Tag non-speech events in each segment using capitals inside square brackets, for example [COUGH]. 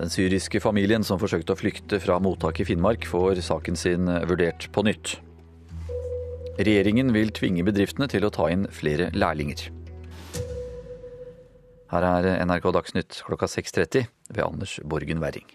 Den syriske familien som forsøkte å flykte fra mottak i Finnmark, får saken sin vurdert på nytt. Regjeringen vil tvinge bedriftene til å ta inn flere lærlinger. Her er NRK Dagsnytt klokka 6.30 ved Anders Borgen Werring.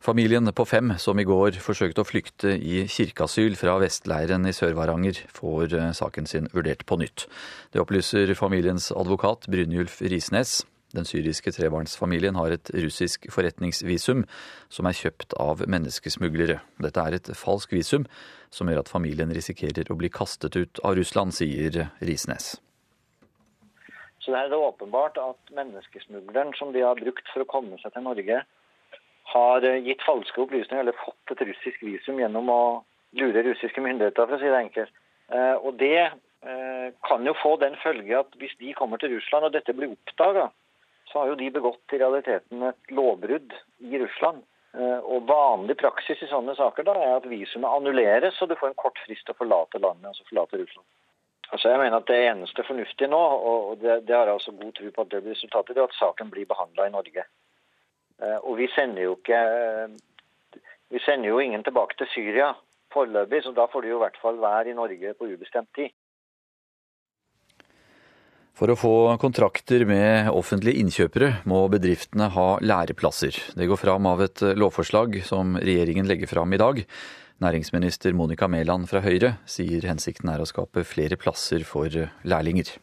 Familien på fem som i går forsøkte å flykte i kirkeasyl fra Vestleiren i Sør-Varanger, får saken sin vurdert på nytt. Det opplyser familiens advokat Brynjulf Risnes. Den syriske trebarnsfamilien har et russisk forretningsvisum som er kjøpt av menneskesmuglere. Dette er et falsk visum som gjør at familien risikerer å bli kastet ut av Russland, sier Risnes. Så det er åpenbart at menneskesmugleren som de har brukt for å komme seg til Norge, har gitt falske opplysninger eller fått et russisk visum gjennom å lure russiske myndigheter, for å si det enkelt. Eh, og det eh, kan jo få den følge at hvis de kommer til Russland og dette blir oppdaga, så har jo de begått i realiteten et lovbrudd i Russland. Eh, og Vanlig praksis i sånne saker da er at visumet annulleres, og du får en kort frist til å forlate landet, altså forlate Russland. Altså jeg mener at Det eneste fornuftige nå, og det, det har jeg altså god tro på at det blir resultatet, det er at saken blir behandla i Norge. Eh, og vi sender jo ikke Vi sender jo ingen tilbake til Syria foreløpig, så da får de jo i hvert fall være i Norge på ubestemt tid. For å få kontrakter med offentlige innkjøpere må bedriftene ha læreplasser. Det går fram av et lovforslag som regjeringen legger fram i dag. Næringsminister Monica Mæland fra Høyre sier hensikten er å skape flere plasser for lærlinger.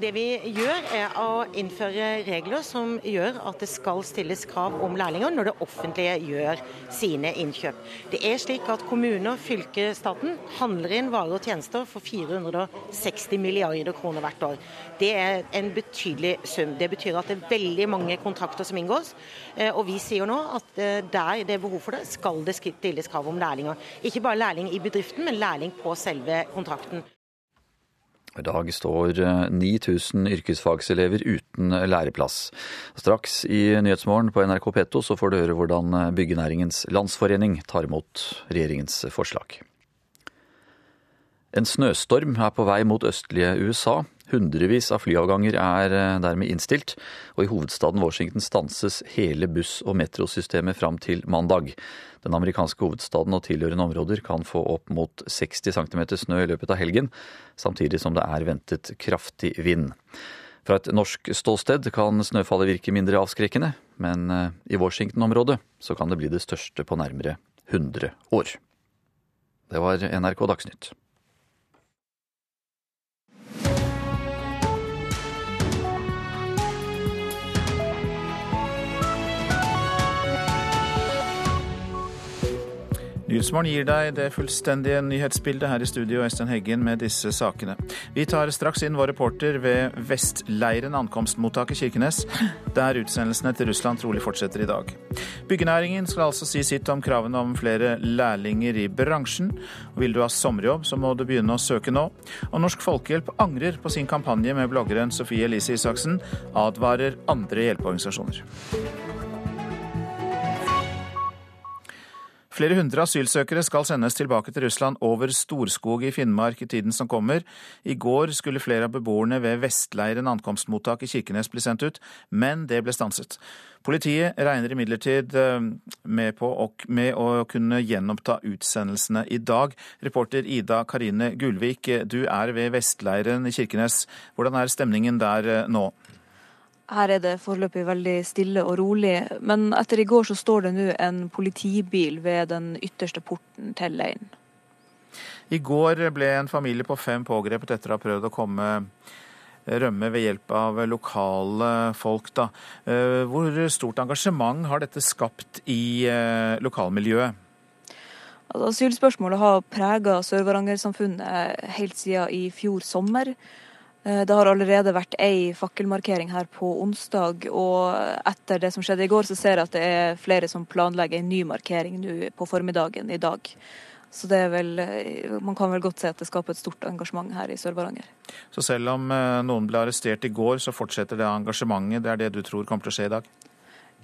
Det vi gjør er å innføre regler som gjør at det skal stilles krav om lærlinger når det offentlige gjør sine innkjøp. Det er slik at kommuner, fylke, staten handler inn varer og tjenester for 460 milliarder kroner hvert år. Det er en betydelig sum. Det betyr at det er veldig mange kontrakter som inngås. Eh, og vi sier nå at eh, der det er behov for det, skal det stilles krav om lærlinger. Ikke bare lærling i bedriften, men lærling på selve kontrakten. I dag står 9000 eh, yrkesfagselever uten læreplass. Straks i Nyhetsmorgen på NRK P2 så får du høre hvordan eh, Byggenæringens Landsforening tar imot regjeringens forslag. En snøstorm er på vei mot østlige USA. Hundrevis av flyavganger er eh, dermed innstilt, og i hovedstaden Washington stanses hele buss- og metrosystemet fram til mandag. Den amerikanske hovedstaden og tilhørende områder kan få opp mot 60 cm snø i løpet av helgen, samtidig som det er ventet kraftig vind. Fra et norsk ståsted kan snøfallet virke mindre avskrekkende, men eh, i Washington-området så kan det bli det største på nærmere 100 år. Det var NRK Dagsnytt. Nyhetsmorgen gir deg det fullstendige nyhetsbildet her i studio, Øystein Heggen med disse sakene. Vi tar straks inn vår reporter ved Vestleiren ankomstmottak i Kirkenes, der utsendelsene til Russland trolig fortsetter i dag. Byggenæringen skal altså si sitt om kravene om flere lærlinger i bransjen. Vil du ha sommerjobb, så må du begynne å søke nå. Og Norsk Folkehjelp angrer på sin kampanje med bloggeren Sofie Elise Isaksen, advarer andre hjelpeorganisasjoner. Flere hundre asylsøkere skal sendes tilbake til Russland over Storskog i Finnmark i tiden som kommer. I går skulle flere av beboerne ved Vestleiren ankomstmottak i Kirkenes bli sendt ut, men det ble stanset. Politiet regner imidlertid eh, med, med å kunne gjenoppta utsendelsene i dag. Reporter Ida Karine Gulvik, du er ved Vestleiren i Kirkenes. Hvordan er stemningen der eh, nå? Her er det foreløpig veldig stille og rolig, men etter i går så står det nå en politibil ved den ytterste porten til leiren. I går ble en familie på fem pågrepet etter å ha prøvd å komme rømme ved hjelp av lokale folk. Da. Eh, hvor stort engasjement har dette skapt i eh, lokalmiljøet? Altså, asylspørsmålet har prega Sør-Varanger-samfunnet helt siden i fjor sommer. Eh, det har allerede vært ei fakkelmarkering her på onsdag, og etter det som skjedde i går, så ser jeg at det er flere som planlegger en ny markering nå på formiddagen i dag. Så det er vel, eh, Man kan vel godt se at det skaper et stort engasjement her i Sør-Varanger. Så selv om eh, noen ble arrestert i går, så fortsetter det engasjementet? Det er det du tror kommer til å skje i dag?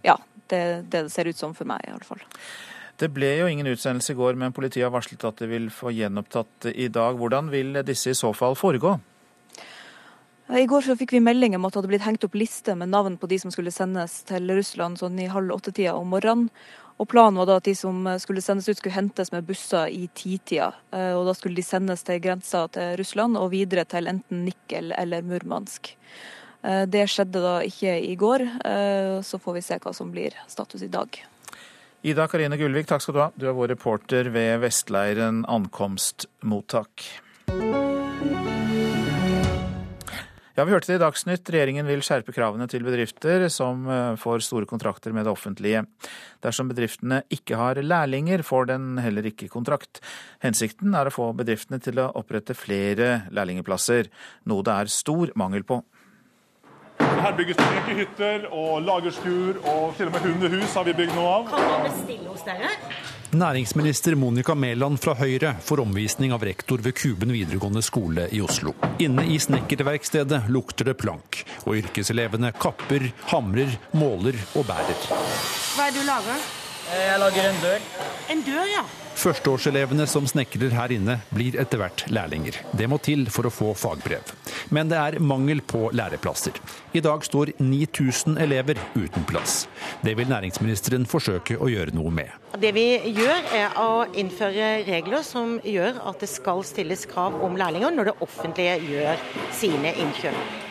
Ja, det er det det ser ut som for meg i alle fall. Det ble jo ingen utsendelse i går, men politiet har varslet at de vil få gjenopptatt i dag. Hvordan vil disse i så fall foregå? I går så fikk vi melding om at det hadde blitt hengt opp liste med navn på de som skulle sendes til Russland sånn i halv åtte-tida om morgenen. Og Planen var da at de som skulle sendes ut, skulle hentes med busser i titida. Eh, og Da skulle de sendes til grensa til Russland og videre til enten Nikkel eller Murmansk. Eh, det skjedde da ikke i går. Eh, så får vi se hva som blir status i dag. Ida Karine Gullvik, takk skal du ha. Du er vår reporter ved Vestleiren ankomstmottak. Ja, Vi hørte det i Dagsnytt. Regjeringen vil skjerpe kravene til bedrifter som eh, får store kontrakter med det offentlige. Dersom bedriftene ikke har lærlinger, får den heller ikke kontrakt. Hensikten er å få bedriftene til å opprette flere lærlingeplasser, noe det er stor mangel på. Her bygges det rekehytter og lagerskur, og til og med hundehus har vi bygd noe av. Kan man bestille hos dere? Næringsminister Monica Mæland fra Høyre får omvisning av rektor ved Kuben videregående skole i Oslo. Inne i snekkerverkstedet lukter det plank, og yrkeselevene kapper, hamrer, måler og bærer. Hva er det du lager? Jeg lager en dør. En dør, ja. Førsteårselevene som snekrer her inne, blir etter hvert lærlinger. Det må til for å få fagbrev. Men det er mangel på læreplasser. I dag står 9000 elever uten plass. Det vil næringsministeren forsøke å gjøre noe med. Det vi gjør, er å innføre regler som gjør at det skal stilles krav om lærlinger når det offentlige gjør sine innkjøp.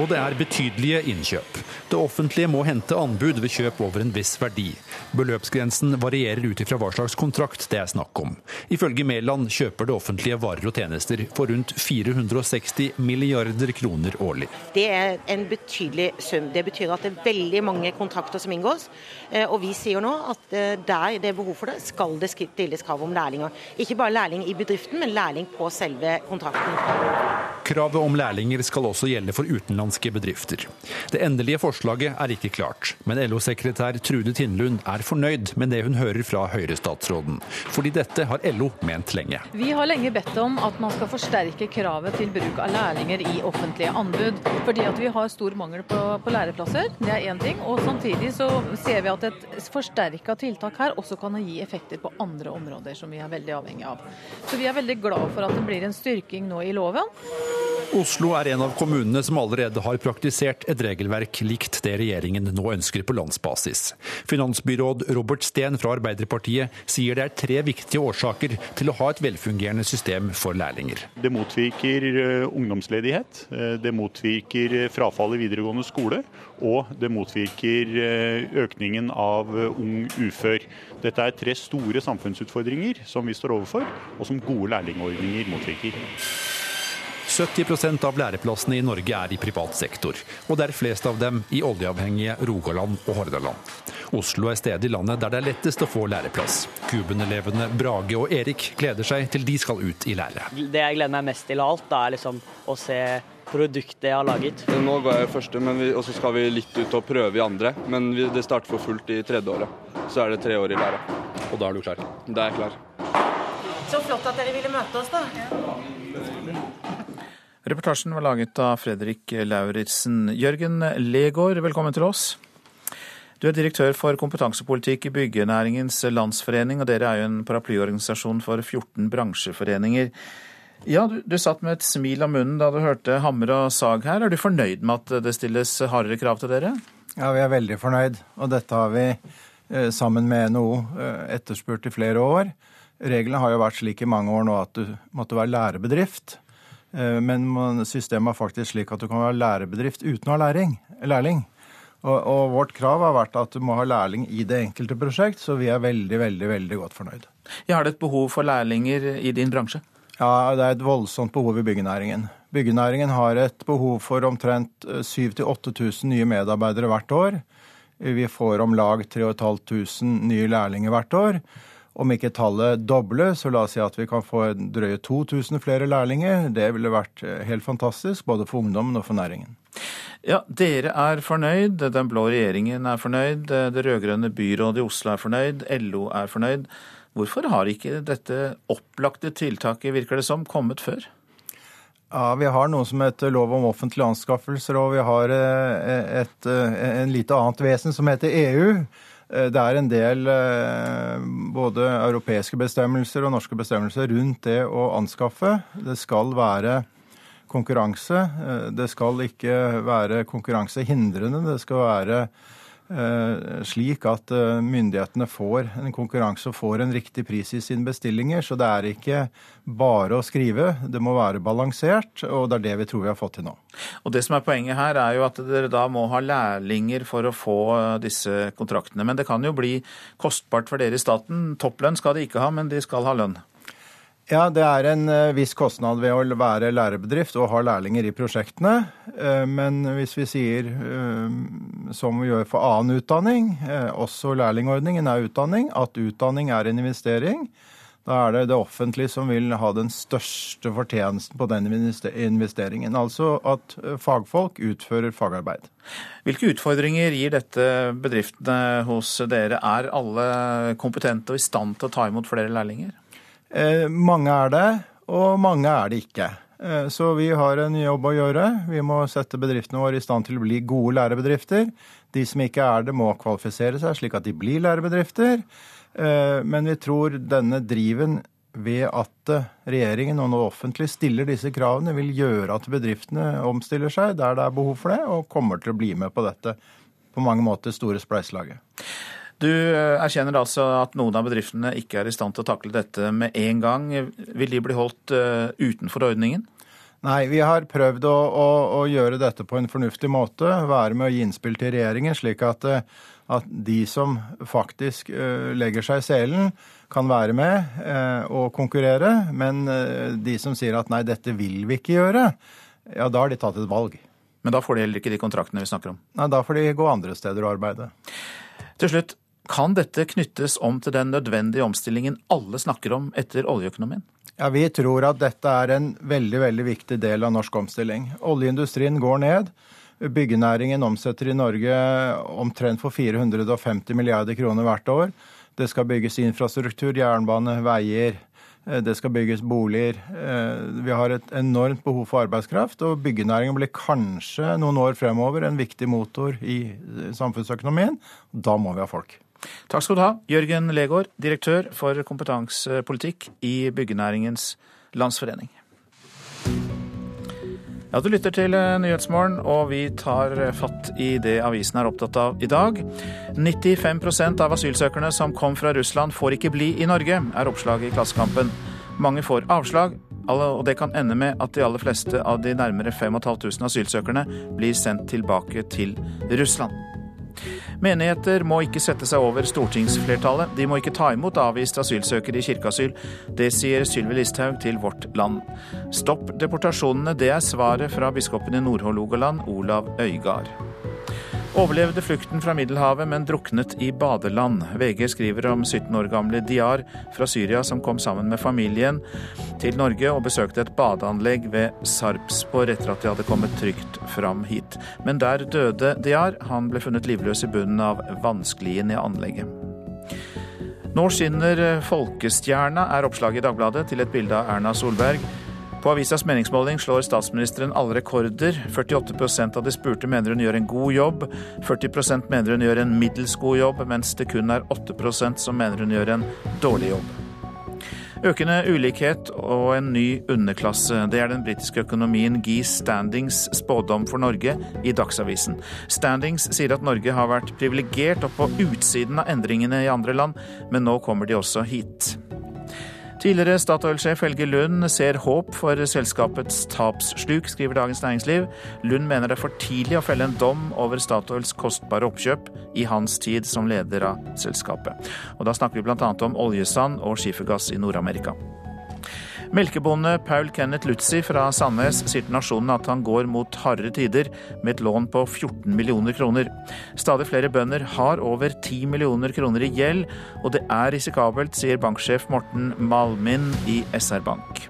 Og det er betydelige innkjøp. Det offentlige må hente anbud ved kjøp over en viss verdi. Beløpsgrensen varierer ut ifra hva slags kontrakt det er snakk om. Ifølge Mæland kjøper det offentlige varer og tjenester for rundt 460 milliarder kroner årlig. Det er en betydelig sum. Det betyr at det er veldig mange kontrakter som inngås. Eh, og vi sier nå at eh, der det er behov for det, skal det stilles krav om lærlinger. Ikke bare lærling i bedriften, men lærling på selve kontrakten. Kravet om lærlinger skal også gjelde for utenlandske bedrifter. Det endelige forslaget er ikke klart, men LO-sekretær Trude Tindlund er fornøyd med det hun hører fra Høyre-statsråden. Fordi dette har LO ment lenge. Vi har lenge bedt om at man skal forsterke kravet til bruk av lærlinger i offentlige anbud. Fordi at vi har stor mangel på, på læreplasser, det er én ting. Og samtidig så ser vi at et forsterka tiltak her også kan gi effekter på andre områder som vi er veldig avhengig av. Så vi er veldig glad for at det blir en styrking nå i loven. Oslo er en av kommunene som allerede har praktisert et regelverk likt det regjeringen nå ønsker på landsbasis. Finansbyråd Robert Steen fra Arbeiderpartiet sier det er tre viktige årsaker til å ha et velfungerende system for lærlinger. Det motvirker eh, ungdomsledighet, eh, det motvirker eh, frafall i videregående skole, og det motvirker økningen av ung ufør. Dette er tre store samfunnsutfordringer som vi står overfor, og som gode lærlingordninger motvirker. 70% av læreplassene i Norge er i privat sektor, og det er flest av dem i oljeavhengige Rogaland og Hordaland. Oslo er stedet i landet der det er lettest å få læreplass. Kuben-elevene Brage og Erik gleder seg til de skal ut i lære. Det jeg gleder meg mest til av alt, er liksom å se produktet jeg har laget. Nå går jeg i første, og så skal vi litt ut og prøve i andre. Men vi, det starter for fullt i tredje året. Så er det tre år i lære. Og da er du klar? Da er jeg klar. Så flott at dere ville møte oss, da. Reportasjen var laget av Fredrik Lauritzen. Jørgen Legård, velkommen til oss. Du er direktør for kompetansepolitikk i Byggenæringens Landsforening, og dere er jo en paraplyorganisasjon for 14 bransjeforeninger. Ja, du, du, satt med et smil om munnen da du hørte hammer og sag her. Er du fornøyd med at det stilles hardere krav til dere? Ja, vi er veldig fornøyd. Og dette har vi eh, sammen med NHO eh, etterspurt i flere år. Reglene har jo vært slik i mange år nå at du måtte være lærebedrift. Eh, men systemet er faktisk slik at du kan være lærebedrift uten å ha læring, lærling. Og, og, vårt krav har vært at du må ha lærling i det enkelte prosjekt, så vi er veldig, veldig, veldig godt fornøyd. Ja, har det et behov for lærlinger i din bransje? Ja, det er et voldsomt behov i byggenæringen. Byggenæringen har et behov for omtrent 7000-8000 nye medarbeidere hvert år. Vi får om lag 3500 nye lærlinger hvert år. Om ikke tallet dobler, så la oss si at vi kan få drøye 2000 flere lærlinger. Det ville vært eh, helt fantastisk, både for ungdommen og for næringen. Ja, Dere er fornøyd, den blå regjeringen er fornøyd, det rød-grønne byrådet i Oslo er fornøyd, LO er fornøyd. Hvorfor har ikke dette opplagte tiltaket, virker det som, kommet før? Ja, Vi har noe som heter lov om offentlige anskaffelser, og vi har eh, et, et, eh, en lite annet vesen som heter EU. Eh, det er en del eh, både europeiske bestemmelser og norske bestemmelser rundt det å anskaffe. Det skal være konkurranse. Det skal ikke være konkurransehindrende. Det skal være Eh, slik at eh, myndighetene får en konkurranse og får en riktig pris i sine bestillinger. Så det er ikke bare å skrive, det må være balansert, og det er det vi tror vi har fått til nå. Og Det som er poenget her, er jo at dere da må ha lærlinger for å få eh, disse kontraktene. Men det kan jo bli kostbart for dere i staten. Topplønn skal de ikke ha, men de skal ha lønn. Ja, det er en eh, viss kostnad ved å være lærebedrift og ha lærlinger i prosjektene. Eh, men hvis vi sier eh, som vi gjør for annen utdanning, også lærlingordningen er utdanning, at utdanning er en investering, da er det det offentlige som vil ha den største fortjenesten på den investeringen. Altså at fagfolk utfører fagarbeid. Hvilke utfordringer gir dette bedriftene hos dere? Er alle kompetente og i stand til å ta imot flere lærlinger? Eh, mange er det, og mange er det ikke. Eh, så vi har en jobb å gjøre. Vi må sette bedriftene våre i stand til å bli gode lærebedrifter. De som ikke er det, må kvalifisere seg slik at de blir lærebedrifter. Eh, men vi tror denne driven ved at regjeringen og nå offentlig stiller disse kravene, vil gjøre at bedriftene omstiller seg der det er behov for det, og kommer til å bli med på dette på mange måter store spleiselaget. Du eh, erkjenner altså at noen av bedriftene ikke er i stand til å takle dette med en gang. Vil de bli holdt eh, utenfor ordningen? Nei, vi har prøvd å, å, å, gjøre dette på en fornuftig måte. Være med å gi innspill til regjeringen, slik at, eh, at de som faktisk legger seg i selen, kan være med og konkurrere. Men de som sier at nei, dette vil vi ikke gjøre, ja, da har de tatt et valg. Men da får de heller ikke de kontraktene vi snakker om? Nei, da får de gå andre steder og arbeide. Til slutt, kan dette knyttes om til den nødvendige omstillingen alle snakker om etter oljeøkonomien? Ja, Vi tror at dette er en veldig veldig viktig del av norsk omstilling. Oljeindustrien går ned. Byggenæringen omsetter i Norge omtrent for 450 milliarder kroner hvert år. Det skal bygges infrastruktur, jernbane, veier. Det skal bygges boliger. Vi har et enormt behov for arbeidskraft, og byggenæringen blir kanskje noen år fremover en viktig motor i samfunnsøkonomien. Da må vi ha folk. Takk skal du ha, Jørgen Legård, direktør for kompetansepolitikk i Byggenæringens Landsforening. Ja, Du lytter til eh, Nyhetsmorgen, og vi tar fatt i det avisen er opptatt av i dag. 95% av asylsøkerne som kom fra Russland får ikke bli i Norge, er oppslaget i Klassekampen. Mange får avslag, og det kan ende med at de aller fleste av de nærmere 5500 asylsøkerne blir sendt tilbake til Russland. Menigheter må ikke sette seg over stortingsflertallet. De må ikke ta imot avviste asylsøkere i kirkeasyl. Det sier Sylvi Listhaug til Vårt Land. Stopp deportasjonene, det er svaret fra biskopen i Nordhålogaland, Olav Øygard. Overlevde flukten fra Middelhavet, men druknet i badeland. VG skriver om 17 år gamle Diar fra Syria som kom sammen med familien til Norge og besøkte et badeanlegg ved Sarpsborg etter at de hadde kommet trygt fram hit. Men der døde Diar. Han ble funnet livløs i bunnen av vannskliene i anlegget. Nå skinner folkestjerna, er oppslaget i Dagbladet til et bilde av Erna Solberg. På avisas meningsmåling slår statsministeren alle rekorder. 48% av de spurte mener hun gjør en god jobb. 40 mener hun gjør en middels god jobb, mens det kun er 8% som mener hun gjør en dårlig jobb. Økende ulikhet og en ny underklasse. Det er den britiske økonomien Guy Standings spådom for Norge i Dagsavisen. Standings sier at Norge har vært privilegert og på utsiden av endringene i andre land, men nå kommer de også hit. Tidligere Statoil-sjef Helge Lund ser håp for selskapets tapssluk, skriver Dagens Næringsliv. Lund mener det er for tidlig å felle en dom over Statoils kostbare oppkjøp i hans tid som leder av selskapet. Og da snakker vi bl.a. om oljesand og skifergass i Nord-Amerika. Melkebonde Paul Kenneth Lutzi fra Sandnes sier til Nasjonen at han går mot hardere tider med et lån på 14 millioner kroner. Stadig flere bønder har over 10 millioner kroner i gjeld, og det er risikabelt, sier banksjef Morten Malmin i SR Bank.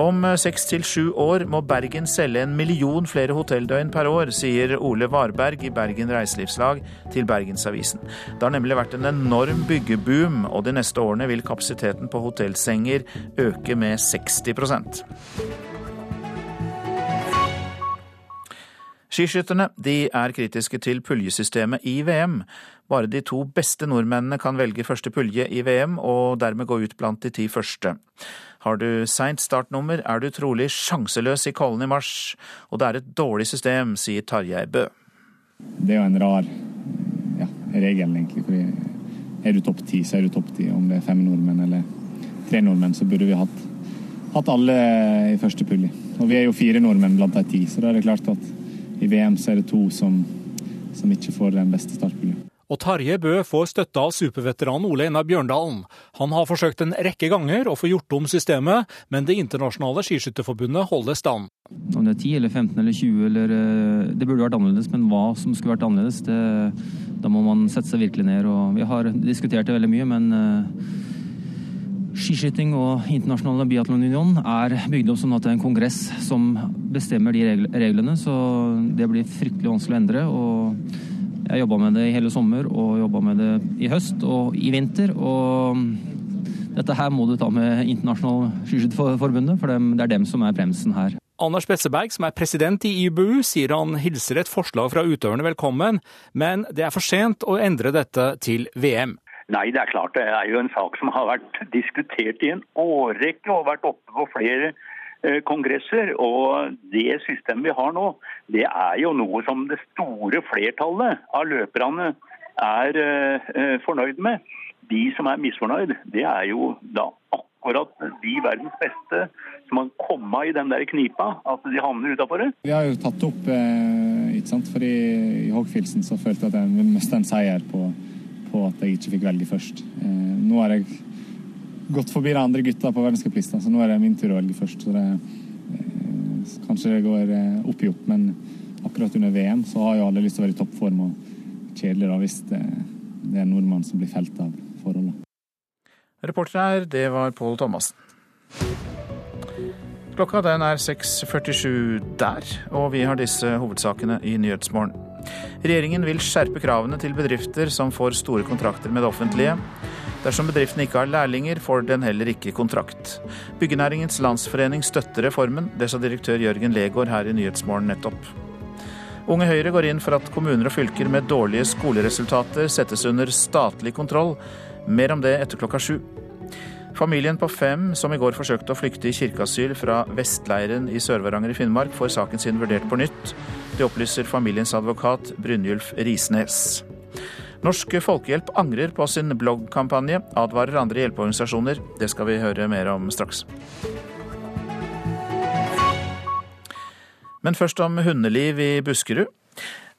Om seks til sju år må Bergen selge en million flere hotelldøgn per år, sier Ole Varberg i Bergen Reiselivslag til Bergensavisen. Det har nemlig vært en enorm byggeboom, og de neste årene vil kapasiteten på hotellsenger øke med 60% Skiskytterne de er kritiske til puljesystemet i VM. Bare de to beste nordmennene kan velge første pulje i VM, og dermed gå ut blant de ti første. Har du seint startnummer, er du trolig sjanseløs i Kollen i mars, og det er et dårlig system, sier Tarjei Bø. Det er jo en rar ja, regel, egentlig. fordi Er du topp ti, så er du topp ti. Om det er fem nordmenn eller tre nordmenn, så burde vi hatt, hatt alle i første pulje. Og vi er jo fire nordmenn blant de ti, så da er det klart at i VM så er det to som, som ikke får den beste startpuljen. Og Terje Bø får støtte av superveteran Ole Einar Bjørndalen. Han har forsøkt en rekke ganger å få gjort om systemet, men Det internasjonale skiskytterforbundet holder stand. Om det er 10 eller 15 eller 20 eller eh, Det burde vært annerledes, men hva som skulle vært annerledes, det, da må man sette seg virkelig ned. Og vi har diskutert det veldig mye, men uh, skiskyting og Internasjonale biatlonunion er bygd opp sånn at det er en kongress som bestemmer de reglene, så det blir fryktelig vanskelig å endre. og jeg jobba med det i hele sommer og jobba med det i høst og i vinter. Og dette her må du ta med Internasjonal Skiskytterforbundet, for det er dem som er bremsen her. Anders Besseberg, som er president i IBU, sier han hilser et forslag fra utøverne velkommen, men det er for sent å endre dette til VM. Nei, det er klart det er jo en sak som har vært diskutert i en årrekke og vært oppe på flere kongresser. Og det systemet vi har nå, det er jo noe som det store flertallet av løperne er eh, fornøyd med. De som er misfornøyd, det er jo da akkurat de verdens beste som har kommet i den der knipa, at de havner utafor det. Vi har jo tatt opp, eh, ikke sant, fordi i Hogfilsen så følte jeg at jeg mistet en seier på, på, at jeg ikke fikk velge først. Nå har jeg gått forbi de andre gutta på verdenscuplista, så nå er det min tur å velge først. Så det, eh, kanskje det går eh, opp i opp, men akkurat under VM så har jo alle lyst til å være i toppform. Og kjedelig da hvis det, det er en nordmann som blir felt av forholdet. Reporter her, det var Pål Thomassen. Klokka den er 6.47 der, og vi har disse hovedsakene i Nyhetsmorgen. Regjeringen vil skjerpe kravene til bedrifter som får store kontrakter med det offentlige. Dersom bedriften ikke har lærlinger, får den heller ikke kontrakt. Byggenæringens Landsforening støtter reformen, det sa direktør Jørgen Legård her i Nyhetsmorgen nettopp. Unge Høyre går inn for at kommuner og fylker med dårlige skoleresultater settes under statlig kontroll. Mer om det etter klokka sju. Familien på fem som i går forsøkte å flykte i kirkeasyl fra Vestleiren i Sør-Varanger i Finnmark, får saken sin vurdert på nytt. Det opplyser familiens advokat Brynjulf Risnes. Norsk Folkehjelp angrer på sin bloggkampanje, advarer andre hjelpeorganisasjoner. Det skal vi høre mer om straks. Men først om hundeliv i Buskerud.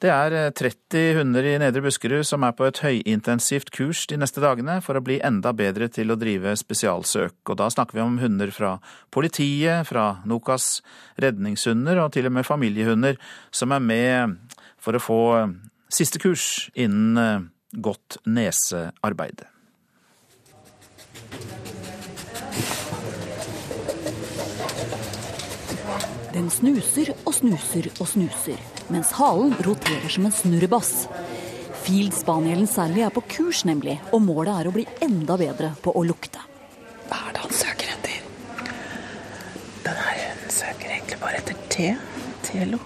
Det er 30 hunder i Nedre Buskerud som er på et høyintensivt kurs de neste dagene for å bli enda bedre til å drive spesialsøk. Og da snakker vi om hunder fra politiet, fra Nokas redningshunder og til og med familiehunder som er med for å få siste kurs innen godt nesearbeid. Den snuser og snuser og snuser, mens halen roterer som en snurrebass. Field spanielen særlig er på kurs, nemlig, og målet er å bli enda bedre på å lukte. Hva er det han søker etter? Denne her søker egentlig bare etter te. Telo.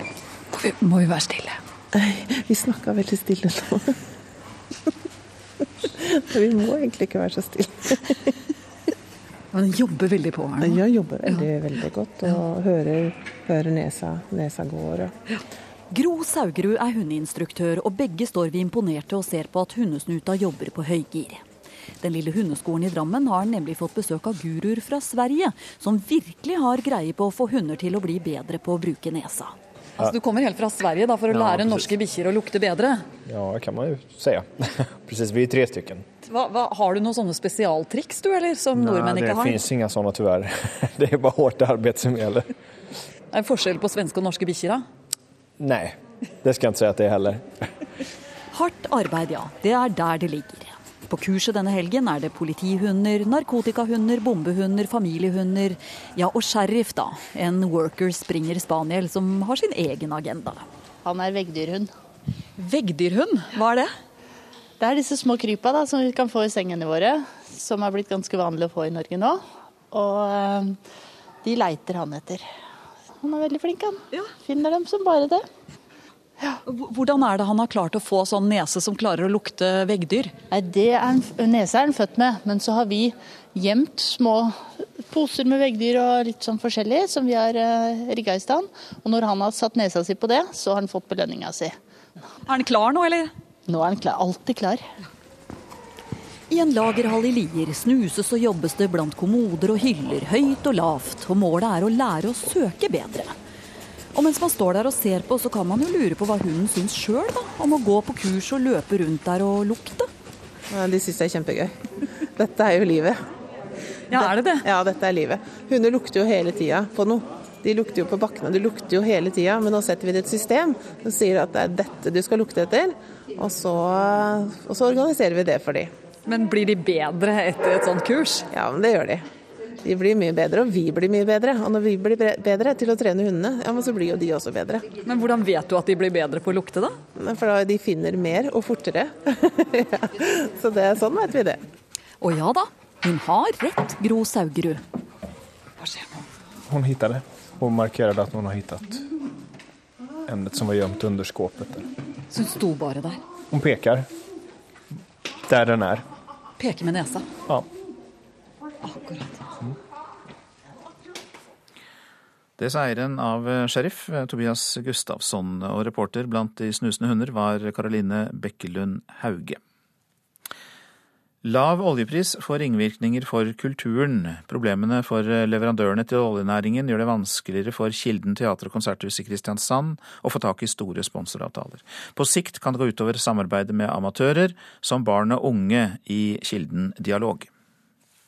Må vi, må vi være stille? Vi snakka veldig stille nå. [LAUGHS] Vi må egentlig ikke være så stille. Den jobber veldig på her nå? Ja, jobber veldig, ja. veldig godt. Og hører, hører nesa, nesa går. Ja. Gro Saugerud er hundeinstruktør, og begge står vi imponerte og ser på at hundesnuta jobber på høygir. Den lille hundeskolen i Drammen har nemlig fått besøk av guruer fra Sverige, som virkelig har greie på å få hunder til å bli bedre på å bruke nesa. Altså, du kommer helt fra Sverige da, for å ja, lære precis. norske bikkjer å lukte bedre? Ja, det kan man jo si. [LAUGHS] Precis, vi er tre stykker. Hva, hva, har du noen sånne spesialtriks du, eller, som Nei, nordmenn ikke har? Det finnes ingen sånne, dessverre. [LAUGHS] Det er bare hardt arbeid som gjelder. Er det forskjell på svenske og norske bikkjer, da? Nei, det skal jeg ikke si at det er heller. [LAUGHS] Hardt arbeid, ja. Det er der det ligger. På kurset denne helgen er det politihunder, narkotikahunder, bombehunder, familiehunder, ja og sheriff, da. En worker springer spaniel som har sin egen agenda. Han er veggdyrhund. Veggdyrhund, hva er det? Det er disse små krypa da, som vi kan få i sengene våre, som er blitt ganske vanlig å få i Norge nå. Og øh, de leiter han etter. Han er veldig flink, han. Ja. Finner dem som bare det. Ja. Hvordan er det han har klart å få sånn nese som klarer å lukte veggdyr? Nei, det er en, Nese er han født med, men så har vi gjemt små poser med veggdyr og litt sånn forskjellig som vi har uh, rigga i stand. Og når han har satt nesa si på det, så har han fått belønninga si. Er han klar nå, eller? Nå er han klar. Alltid klar. I en lagerhall i Lier snuses og jobbes det blant kommoder og hyller, høyt og lavt, og målet er å lære å søke bedre. Og mens man står der og ser på, så kan man jo lure på hva hunden syns sjøl om å gå på kurs og løpe rundt der og lukte. De syns det er kjempegøy. [LAUGHS] Dette er jo livet. Ja, er det det? Ja, dette er livet. Hunder lukter jo hele tida på noe. De lukter jo på bakkene, de lukter jo hele tida. Men nå setter vi det et system som sier at det er dette du skal lukte etter. Og så, og så organiserer vi det for dem. Men blir de bedre etter et sånt kurs? Ja, men det gjør de. De blir mye bedre, og vi blir mye bedre. Og når vi blir bedre til å trene hundene, ja, men så blir jo de også bedre. Men hvordan vet du at de blir bedre på å lukte, da? For da de finner mer og fortere. [LAUGHS] ja. Så det, sånn vet vi det. Å ja da, hun har rett, Gro Saugerud. Hun fant det, Hun markerte at hun har funnet emnet som var gjemt under skåpet. Så hun sto bare der? Hun peker der den er. Peker med nesa? Ja. Akkurat. Det sa eieren av eh, Sheriff, eh, Tobias Gustavsson, og reporter blant de snusende hunder var Karoline Bekkelund Hauge. Lav oljepris får ringvirkninger for kulturen. Problemene for eh, leverandørene til oljenæringen gjør det vanskeligere for Kilden teater- og konserthus i Kristiansand å få tak i store sponsoravtaler. På sikt kan det gå utover samarbeidet med amatører, som barn og unge i Kilden Dialog.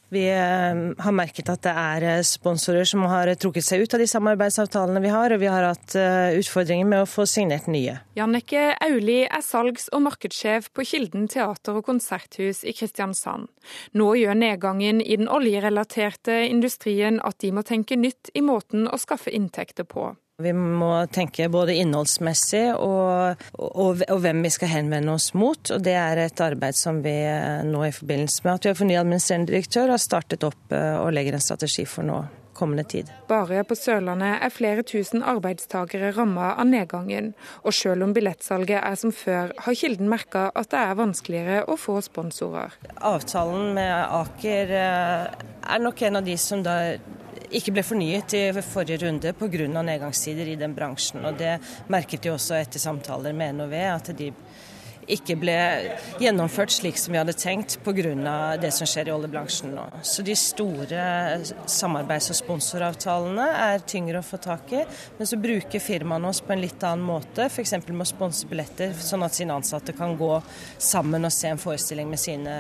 Vi eh, har merket at det er eh, sponsorer som har trukket seg ut av de samarbeidsavtalene vi har, og vi har hatt eh, utfordringer med å få signert nye. Jannike Auli er salgs- og markedssjef på Kilden teater- og konserthus i Kristiansand. Nå gjør nedgangen i den oljerelaterte industrien at de må tenke nytt i måten å skaffe inntekter på. Vi må tenke både innholdsmessig og, og, og, hvem vi skal henvende oss mot. og Det er et arbeid som vi nå i forbindelse med at vi har ny administrerende direktør, har startet opp eh, og legger en strategi for nå kommende tid. Bare på Sørlandet er flere tusen arbeidstakere rammet av nedgangen. Og selv om billettsalget er som før, har Kilden merka at det er vanskeligere å få sponsorer. Avtalen med Aker eh, er nok en av de som da ikke ble fornyet i forrige runde pga. nedgangstider i den bransjen. og Det merket de også etter samtaler med NOV, at de ikke ble gjennomført slik som vi hadde tenkt pga. det som skjer i oljebransjen nå. Så de store samarbeids- og sponsoravtalene er tyngre å få tak i. Men så bruker firmaene oss på en litt annen måte, f.eks. med å sponse billetter, sånn at sine ansatte kan gå sammen og se en forestilling med sine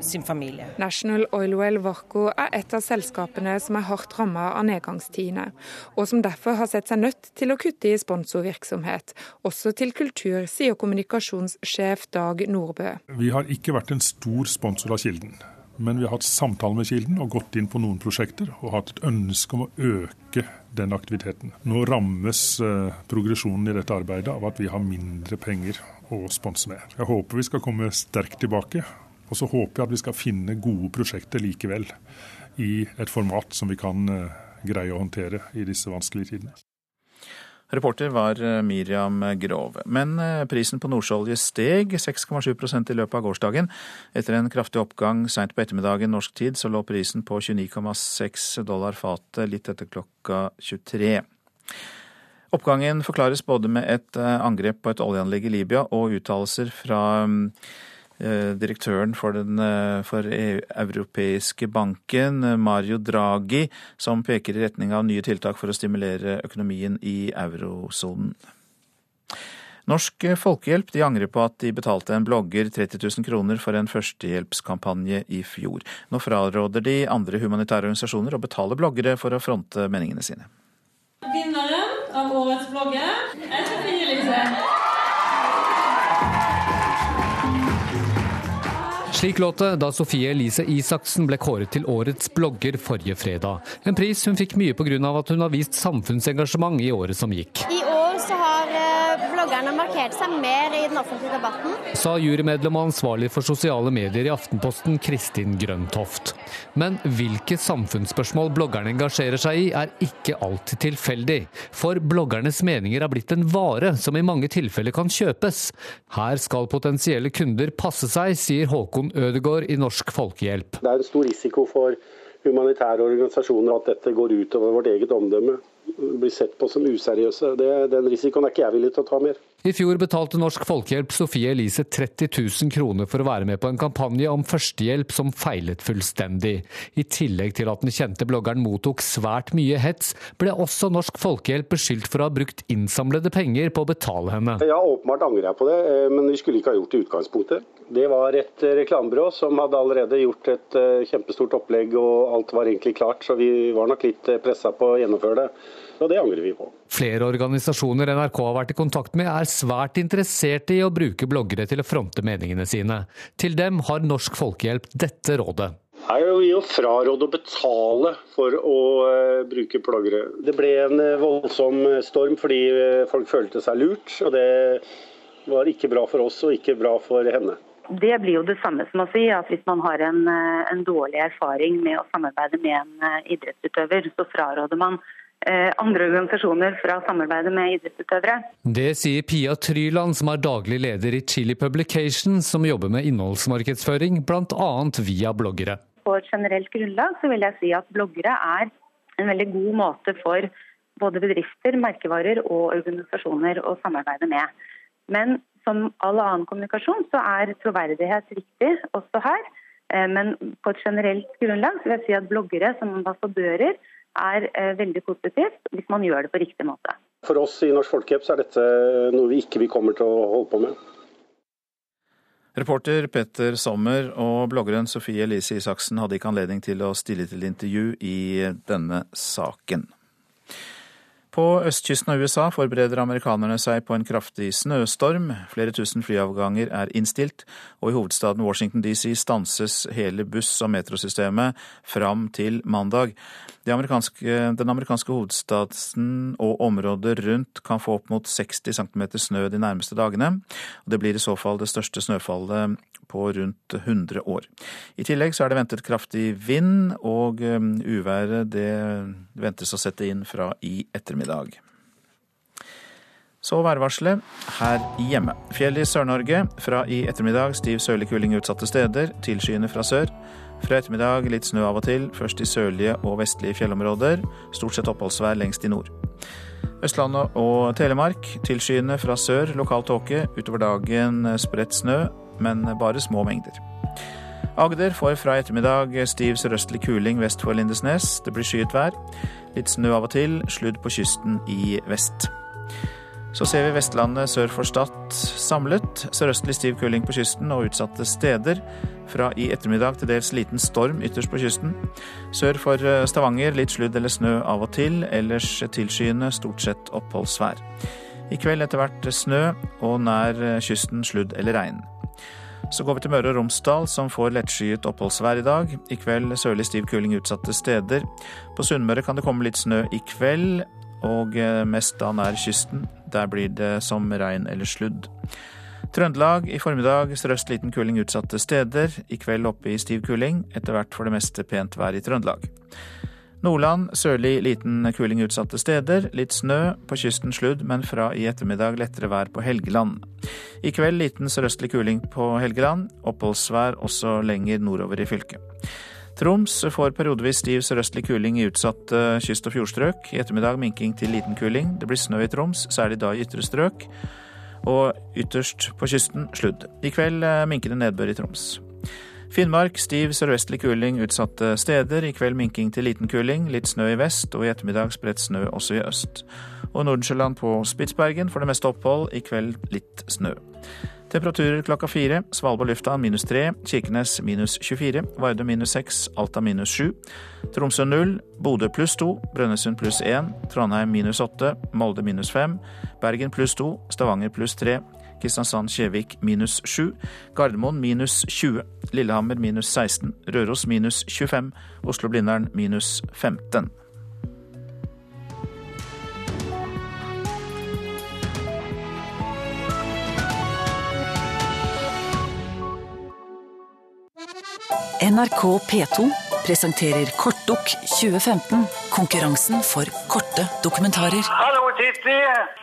sin familie. National Oilwell Varco er et av selskapene som er hardt rammet av nedgangstidene, og som derfor har sett seg nødt til å kutte i sponsorvirksomhet, også til kultur, sier kommunikasjonssjef Dag Nordbø. Vi har ikke vært en stor sponsor av Kilden. Men vi har hatt samtale med Kilden og gått inn på noen prosjekter og hatt et ønske om å øke den aktiviteten. Nå rammes eh, progresjonen i dette arbeidet av at vi har mindre penger å sponse med. Jeg håper vi skal komme sterkt tilbake og så håper jeg at vi skal finne gode prosjekter likevel, i et format som vi kan eh, greie å håndtere i disse vanskelige tidene. Reporter var eh, Miriam Grove. Men eh, prisen på nordsjøolje steg 6,7% i løpet av gårsdagen. Etter en kraftig oppgang seint på ettermiddagen norsk tid, så lå prisen på 29,6 dollar fatet litt etter klokka 23. Oppgangen forklares både med et angrep på et oljeanlegg i Libya og uttalelser fra mm, direktøren for den eh, for EU, europeiske banken, eh, Mario Draghi, som peker i retning av nye tiltak for å stimulere økonomien i eurosonen. Norsk Folkehjelp de angrer på at de betalte en blogger 30 000 kroner for en førstehjelpskampanje i fjor. Nå fraråder de andre humanitære organisasjoner å betale bloggere for å fronte meningene sine. Vinneren av årets blogger er Sofie Elise. Slik låt det da Sofie Elise Isaksen ble kåret til årets blogger forrige fredag. En pris hun fikk mye pga. at hun har vist samfunnsengasjement i året som gikk. I år så har eh, bloggerne markert seg mer i den offentlige debatten. Sa jurymedlem og ansvarlig for sosiale medier i Aftenposten, Kristin Grøntoft. Men hvilke samfunnsspørsmål bloggerne engasjerer seg i, er ikke alltid tilfeldig. For bloggernes meninger er blitt en vare som i mange tilfeller kan kjøpes. Her skal potensielle kunder passe seg, sier Håkon Ødegård i Norsk Folkehjelp. Det er en stor risiko for humanitære organisasjoner at dette går utover vårt eget omdømme. Blir sett på som useriøse. Det, den risikoen er ikke jeg villig til å ta mer. I fjor betalte Norsk Folkehjelp Sofie Elise 30 000 kroner for å være med på en kampanje om førstehjelp som feilet fullstendig. I tillegg til at den kjente bloggeren mottok svært mye hets, ble også Norsk Folkehjelp beskyldt for å ha brukt innsamlede penger på å betale henne. Ja, åpenbart angrer jeg på det, eh, men vi skulle ikke ha gjort det i utgangspunktet. Det var et eh, reklamebyrå som hadde allerede gjort et eh, kjempestort opplegg, og alt var egentlig klart, så vi var nok litt pressa på å gjennomføre det. Og det angrer vi på. Flere organisasjoner NRK har vært i kontakt med er svært interesserte i å bruke bloggere til å fronte meningene sine. Til dem har Norsk Folkehjelp dette rådet. Jeg er jo fraråde å betale for å uh, bruke bloggere. Det ble en uh, voldsom storm fordi uh, folk følte seg lurt. Og det var ikke bra for oss og ikke bra for henne. Det blir jo det samme som å si at hvis man har en, en dårlig erfaring med å samarbeide med en idrettsutøver, så fraråder man Eh, andre organisasjoner fra samarbeidet med idrettsutøvere. Det sier Pia Tryland, som er daglig leder i Chili Publications, som jobber med innholdsmarkedsføring, bl.a. via bloggere. På et generelt grunnlag så vil jeg si at bloggere er en veldig god måte for både bedrifter, merkevarer og organisasjoner å samarbeide med. Men som all annen kommunikasjon så er troverdighet viktig også her. Eh, men på et generelt grunnlag så vil jeg si at bloggere som ambassadører er eh, veldig positivt hvis man gjør det på riktig måte. For oss i Norsk Folkehjelp er dette noe vi ikke kommer til å holde på med. Reporter Petter Sommer og bloggeren Sofie Elise Isaksen hadde ikke anledning til å stille til intervju i denne saken. På østkysten av USA forbereder amerikanerne seg på en kraftig snøstorm. Flere tusen flyavganger er innstilt, og i hovedstaden Washington DC stanses hele buss- og metrosystemet fram til mandag. Amerikanske, den amerikanske hovedstaden og området rundt kan få opp mot 60 cm snø de nærmeste dagene. Det blir i så fall det største snøfallet på rundt 100 år. I tillegg så er det ventet kraftig vind, og um, uværet det ventes å sette inn fra i ettermiddag. Så værvarselet her hjemme. Fjell i Sør-Norge. Fra i ettermiddag stiv sørlig kuling utsatte steder. Tilskyende fra sør. Fra ettermiddag litt snø av og til, først i sørlige og vestlige fjellområder. Stort sett oppholdsvær lengst i nord. Østlandet og Telemark tilskyende fra sør, lokal tåke. Utover dagen spredt snø men bare små mengder. Agder får fra ettermiddag stiv sørøstlig kuling vest for Lindesnes. Det blir skyet vær. Litt snø av og til, sludd på kysten i vest. Så ser vi Vestlandet sør for Stad samlet. Sørøstlig stiv kuling på kysten og utsatte steder. Fra i ettermiddag til dels liten storm ytterst på kysten. Sør for eh, Stavanger litt sludd eller snø av og til. Ellers tilskyende, stort sett oppholdsvær. I kveld etter hvert snø, og nær eh, kysten sludd eller regn. Så går vi til Møre og Romsdal, som får lettskyet oppholdsvær i dag. I kveld sørlig stiv kuling utsatte steder. På Sunnmøre kan det komme litt snø i kveld, og eh, mest da nær kysten. Der blir det som regn eller sludd. Trøndelag i formiddag sørøst liten kuling utsatte steder. I kveld oppe i stiv kuling. Etter hvert for det meste pent vær i Trøndelag. Nordland sørlig liten kuling utsatte steder. Litt snø, på kysten sludd, men fra i ettermiddag lettere vær på Helgeland. I kveld liten sørøstlig kuling på Helgeland. Oppholdsvær også lenger nordover i fylket. Troms får periodevis stiv sørøstlig kuling i utsatte kyst- og fjordstrøk. I ettermiddag minking til liten kuling. Det blir snø i Troms, særlig da i ytre strøk. Og ytterst på kysten sludd. I kveld eh, minkende nedbør i Troms. Finnmark stiv sørvestlig kuling utsatte steder. I kveld minking til liten kuling. Litt snø i vest, og i ettermiddag spredt snø også i øst. Og Nordensjøland på Spitsbergen for det meste opphold. I kveld litt snø. Temperaturer klokka fire. Svalbard lufthavn minus tre. Kirkenes minus 24. Vardø minus seks. Alta minus sju. Tromsø null. Bodø pluss to. Brønnøysund pluss én. Trondheim minus åtte. Molde minus fem. Bergen pluss to. Stavanger pluss tre. Kristiansand-Kjevik minus 7, Gardermoen minus 20, Lillehammer minus 16, Røros minus 25, Oslo-Blindern minus 15. NRK P2 presenterer Kortdukk 2015. Konkurransen for korte dokumentarer. Hallo, Titti!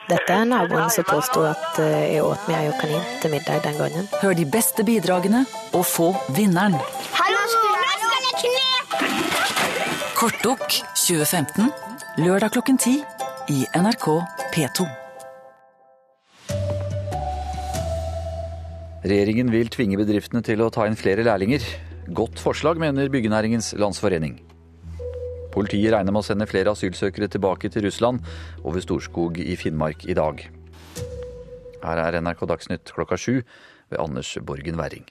Dette er naboen som påsto at jeg åt meg og kanin til middag den gangen. Hør de beste bidragene og få vinneren. Hallo, nå skal jeg! Kortdukk 2015 lørdag klokken 10 i NRK P2. Regjeringen vil tvinge bedriftene til å ta inn flere lærlinger. Godt forslag, mener Byggenæringens Landsforening. Politiet regner med å sende flere asylsøkere tilbake til Russland over Storskog i Finnmark i dag. Her er NRK Dagsnytt klokka sju ved Anders Borgen Werring.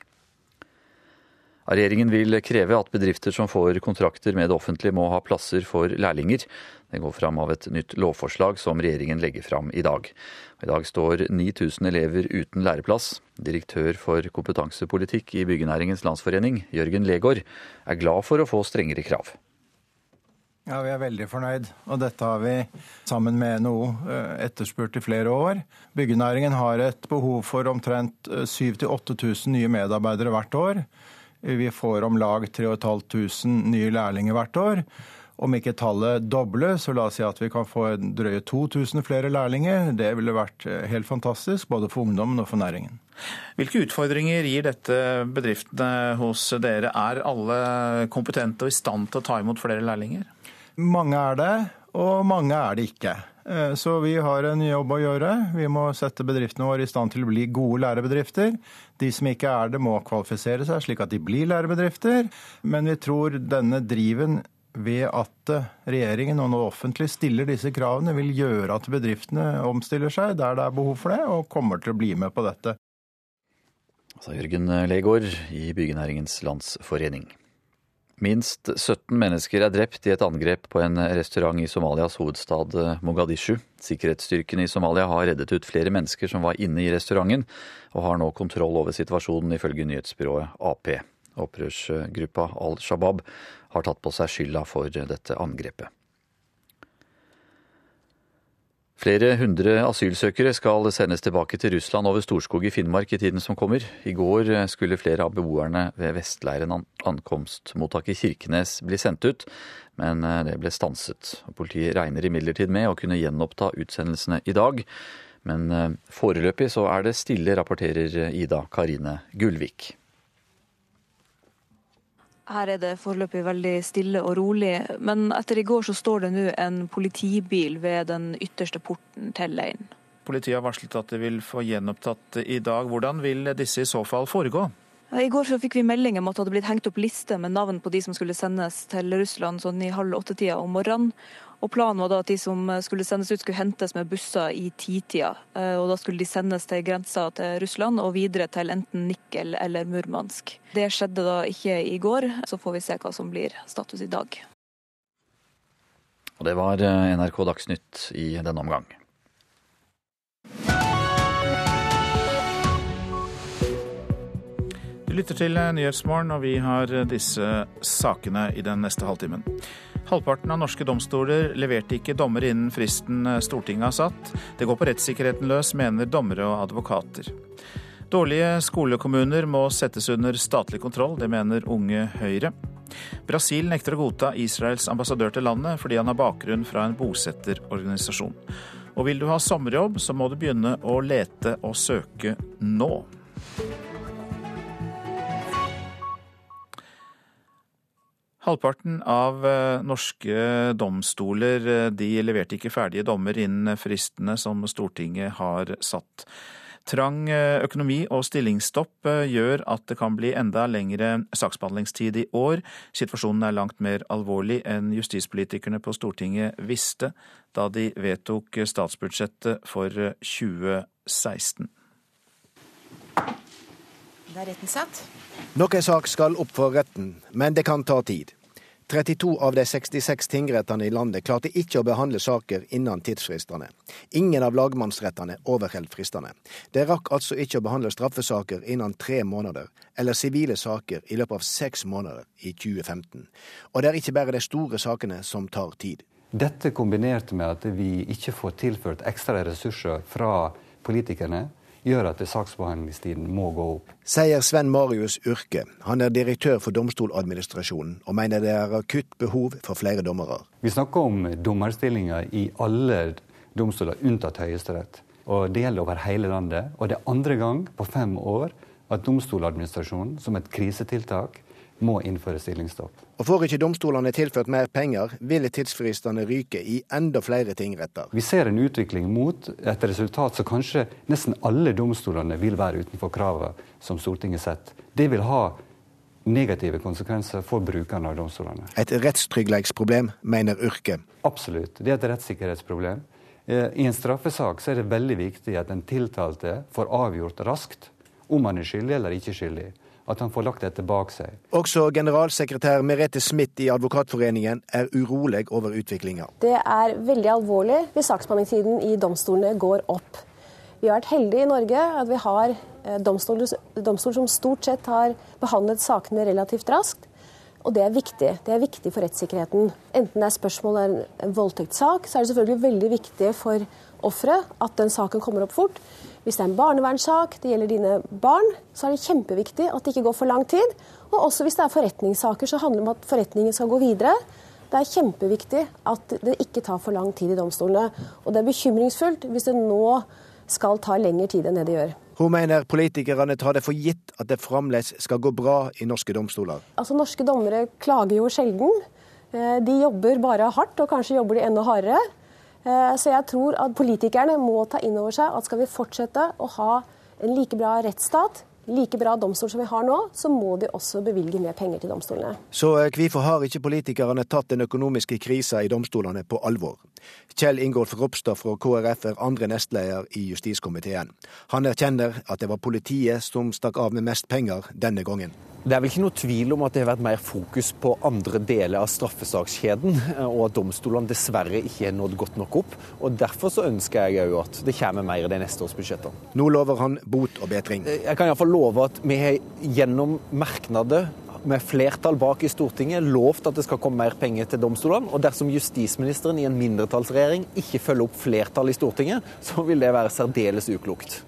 Regjeringen vil kreve at bedrifter som får kontrakter med det offentlige må ha plasser for lærlinger. Det går fram av et nytt lovforslag som regjeringen legger fram i dag. I dag står 9000 elever uten læreplass. Direktør for kompetansepolitikk i Byggenæringens Landsforening, Jørgen Legård, er glad for å få strengere krav. Ja, Vi er veldig fornøyd, og dette har vi sammen med NHO eh, etterspurt i flere år. Byggenæringen har et behov for omtrent 7000-8000 nye medarbeidere hvert år. Vi får om lag 3500 nye lærlinger hvert år. Om ikke tallet dobles, så la oss si at vi kan få drøye 2000 flere lærlinger. Det ville vært eh, helt fantastisk, både for ungdommen og for næringen. Hvilke utfordringer gir dette bedriftene hos dere? Er alle kompetente og i stand til å ta imot flere lærlinger? Mange er det, og mange er det ikke. Eh, så vi har en jobb å gjøre. Vi må sette bedriftene våre i stand til å bli gode lærebedrifter. De som ikke er det, må kvalifisere seg slik at de blir lærebedrifter. Men vi tror denne driven ved at regjeringen og nå offentlig stiller disse kravene, vil gjøre at bedriftene omstiller seg der det er behov for det, og kommer til å bli med på dette. Sa Jørgen Legård i Byggenæringens Landsforening. Minst 17 mennesker er drept i et angrep på en restaurant i Somalias hovedstad Mogadishu. Sikkerhetsstyrkene i Somalia har reddet ut flere mennesker som var inne i restauranten, og har nå kontroll over situasjonen, ifølge nyhetsbyrået Ap. Opprørsgruppa Al Shabaab har tatt på seg skylda for dette angrepet. Flere hundre asylsøkere skal sendes tilbake til Russland over Storskog i Finnmark i tiden som kommer. I går skulle flere av beboerne ved Vestleiren ankomstmottak i Kirkenes bli sendt ut, men det ble stanset. Politiet regner imidlertid med å kunne gjenoppta utsendelsene i dag. Men foreløpig så er det stille, rapporterer Ida Karine Gullvik. Her er det foreløpig veldig stille og rolig, men etter i går så står det nå en politibil ved den ytterste porten til leiren. Politiet har varslet at de vil få gjenopptatt i dag. Hvordan vil disse i så fall foregå? I går så fikk vi melding om at det hadde blitt hengt opp liste med navn på de som skulle sendes til Russland sånn i halv åtte-tida om morgenen. Og Planen var da at de som skulle sendes ut, skulle hentes med busser i titida. Og Da skulle de sendes til grensa til Russland og videre til enten Nikkel eller Murmansk. Det skjedde da ikke i går. Så får vi se hva som blir status i dag. Og Det var NRK Dagsnytt i denne omgang. Du lytter til Nyhetsmorgen, og vi har disse sakene i den neste halvtimen. Halvparten av norske domstoler leverte ikke dommer innen fristen Stortinget har satt. Det går på rettssikkerheten løs, mener dommere og advokater. Dårlige skolekommuner må settes under statlig kontroll, det mener Unge Høyre. Brasil nekter å godta Israels ambassadør til landet fordi han har bakgrunn fra en bosetterorganisasjon. Og vil du ha sommerjobb, så må du begynne å lete og søke nå. Halvparten av norske domstoler de leverte ikke ferdige dommer innen fristene som Stortinget har satt. Trang økonomi og stillingsstopp gjør at det kan bli enda lengre saksbehandlingstid i år. Situasjonen er langt mer alvorlig enn justispolitikerne på Stortinget visste da de vedtok statsbudsjettet for 2016. Det er retten satt. Nok en sak skal opp for retten, men det kan ta tid. 32 av de 66 tingrettene i landet klarte ikke å behandle saker innen tidsfristene. Ingen av lagmannsrettene overholdt fristene. De rakk altså ikke å behandle straffesaker innen tre måneder, eller sivile saker i løpet av seks måneder i 2015. Og det er ikke bare de store sakene som tar tid. Dette kombinert med at vi ikke får tilført ekstra ressurser fra politikerne, gjør at saksbehandlingstiden må gå opp. Sier Sven Marius Urke. Han er direktør for Domstoladministrasjonen, og mener det er akutt behov for flere dommere. Vi snakker om dommerstillinger i alle domstoler unntatt Høyesterett. Og det gjelder over hele landet. Og det er andre gang på fem år at Domstoladministrasjonen som et krisetiltak må innføre stillingsstopp. Og Får ikke domstolene tilført mer penger, vil tidsfristene ryke i enda flere tingretter. Vi ser en utvikling mot et resultat som kanskje nesten alle domstolene vil være utenfor kravet som Stortinget setter. Det vil ha negative konsekvenser for brukerne av domstolene. Et rettstrygghetsproblem, mener Urke. Absolutt. Det er et rettssikkerhetsproblem. Eh, I en straffesak så er det veldig viktig at den tiltalte får avgjort raskt om han er skyldig eller ikke skyldig at han får lagt dette bak seg. Også generalsekretær Merete Smith i Advokatforeningen er urolig over utviklinga. Det er veldig alvorlig hvis saksbehandlingstiden i domstolene går opp. Vi har vært heldige i Norge at vi har eh, domstoler, domstoler som stort sett har behandlet sakene relativt raskt. Og det er viktig. Det er viktig for rettssikkerheten. Enten det er spørsmål om en voldtektssak, så er det selvfølgelig veldig viktig for offeret at den saken kommer opp fort. Hvis det er en barnevernssak, det gjelder dine barn, så er det kjempeviktig at det ikke går for lang tid. Og også hvis det er forretningssaker, så handler det om at forretningen skal gå videre. Det er kjempeviktig at det ikke tar for lang tid i domstolene. Og det er bekymringsfullt hvis det nå skal ta lengre tid enn det det gjør. Hun mener politikerne tar det for gitt at det fremdeles skal gå bra i norske domstoler. Altså, Norske dommere klager jo sjelden. Eh, de jobber bare hardt, og kanskje jobber de enda hardere. Eh, så jeg tror at politikerne må ta inn over seg at skal vi fortsette å ha en like bra rettsstat, like bra domstol som vi har nå, så må de også bevilge mer penger til domstolene. Så eh, hvorfor har ikke politikerne tatt den økonomiske krisa i domstolene på alvor? Kjell Ingolf Ropstad fra KrF er andre nestleder i justiskomiteen. Han erkjenner at det var politiet som stakk av med mest penger denne gangen. Det er vel ikke noe tvil om at det har vært mer fokus på andre deler av straffesakskjeden, og at domstolene dessverre ikke har nådd godt nok opp. og Derfor så ønsker jeg òg at det kommer mer i de neste års budsjetter. Nå lover han bot og bedring. Jeg kan iallfall love at vi har gjennom merknader med flertall bak i Stortinget lovt at det skal komme mer penger til domstolene. Og dersom justisministeren i en mindretallsregjering ikke følger opp flertall i Stortinget, så vil det være særdeles uklokt.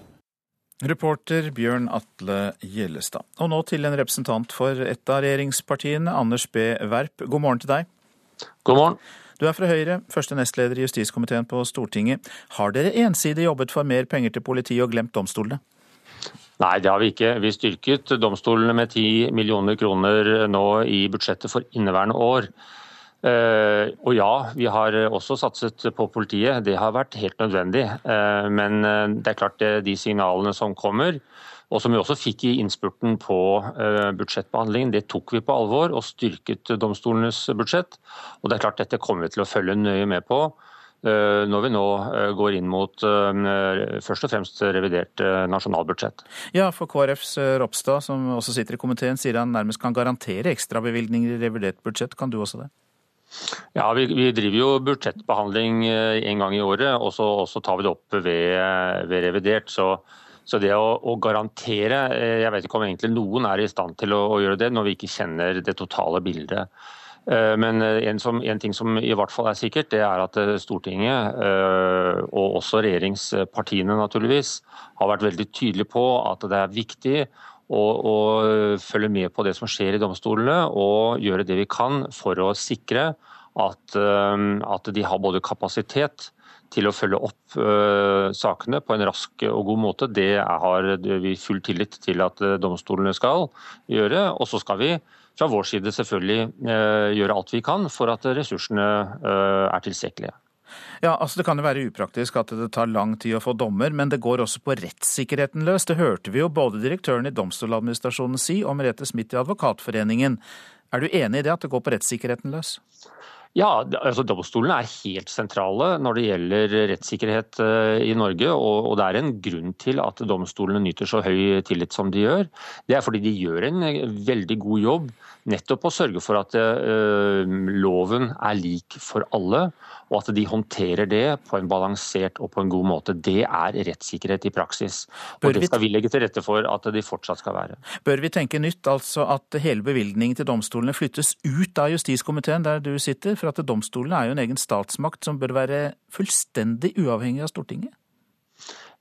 Reporter Bjørn Atle Gjellestad. Og nå til en representant for et av regjeringspartiene, Anders B. Werp. God morgen til deg. God morgen. Du er fra Høyre, første nestleder i justiskomiteen på Stortinget. Har dere ensidig jobbet for mer penger til politiet og glemt domstolene? Nei, det har vi ikke. Vi styrket domstolene med 10 millioner kroner nå i budsjettet for inneværende år. Eh, og ja, vi har også satset på politiet. Det har vært helt nødvendig. Eh, men eh, det er klart de signalene som kommer, og som vi også fikk i innspurten på budsjettbehandlingen, det tok vi på alvor og styrket domstolenes budsjett. Og det er klart dette kommer vi til å følge nøye med på når vi nå går inn mot først og fremst revidert nasjonalbudsjett. Ja, for KrFs Ropstad, som også sitter i komiteen, sier han nærmest kan garantere ekstrabevilgninger i revidert budsjett. Kan du også det? Ja, vi, vi, driver jo budsjettbehandling eh, en gang i året, og så, og så tar vi det opp ved, ved revidert. Så, så det å, å, garantere eh, Jeg vet ikke om egentlig noen er i stand til å, å, gjøre det når vi ikke kjenner det totale bildet. Eh, men en, som, en, ting som i hvert fall er sikkert, det er at Stortinget, og også regjeringspartiene naturligvis, har vært veldig tydelige på at det er viktig og, og, følge med på det som skjer i domstolene og gjøre det vi kan for å sikre at, um, at de har både kapasitet til å følge opp uh, sakene på en rask og god måte. Det har vi full tillit til at uh, domstolene skal gjøre. Og så skal vi fra vår side selvfølgelig gjøre alt vi kan for at ressursene er tilstrekkelige. Ja, altså Det kan jo være upraktisk at det tar lang tid å få dommer, men det går også på rettssikkerheten løs. Det hørte vi jo både direktøren i Domstoladministrasjonen si og Merete Smith i Advokatforeningen. Er du enig i det, at det går på rettssikkerheten løs? Ja, altså Domstolene er helt sentrale når det gjelder rettssikkerhet eh, i Norge. Og, det er en grunn til at domstolene nyter så høy tillit som de gjør. Det er fordi de gjør en veldig god jobb nettopp å sørge for at uh, loven er lik for alle og at de håndterer det på en balansert og på en god måte. Det er rettssikkerhet i praksis. Og det skal vi legge til rette for at de fortsatt skal være. Bør vi tenke nytt, altså at hele bevilgningen til domstolene flyttes ut av justiskomiteen der du sitter? For at domstolene er jo en egen statsmakt som bør være fullstendig uavhengig av Stortinget?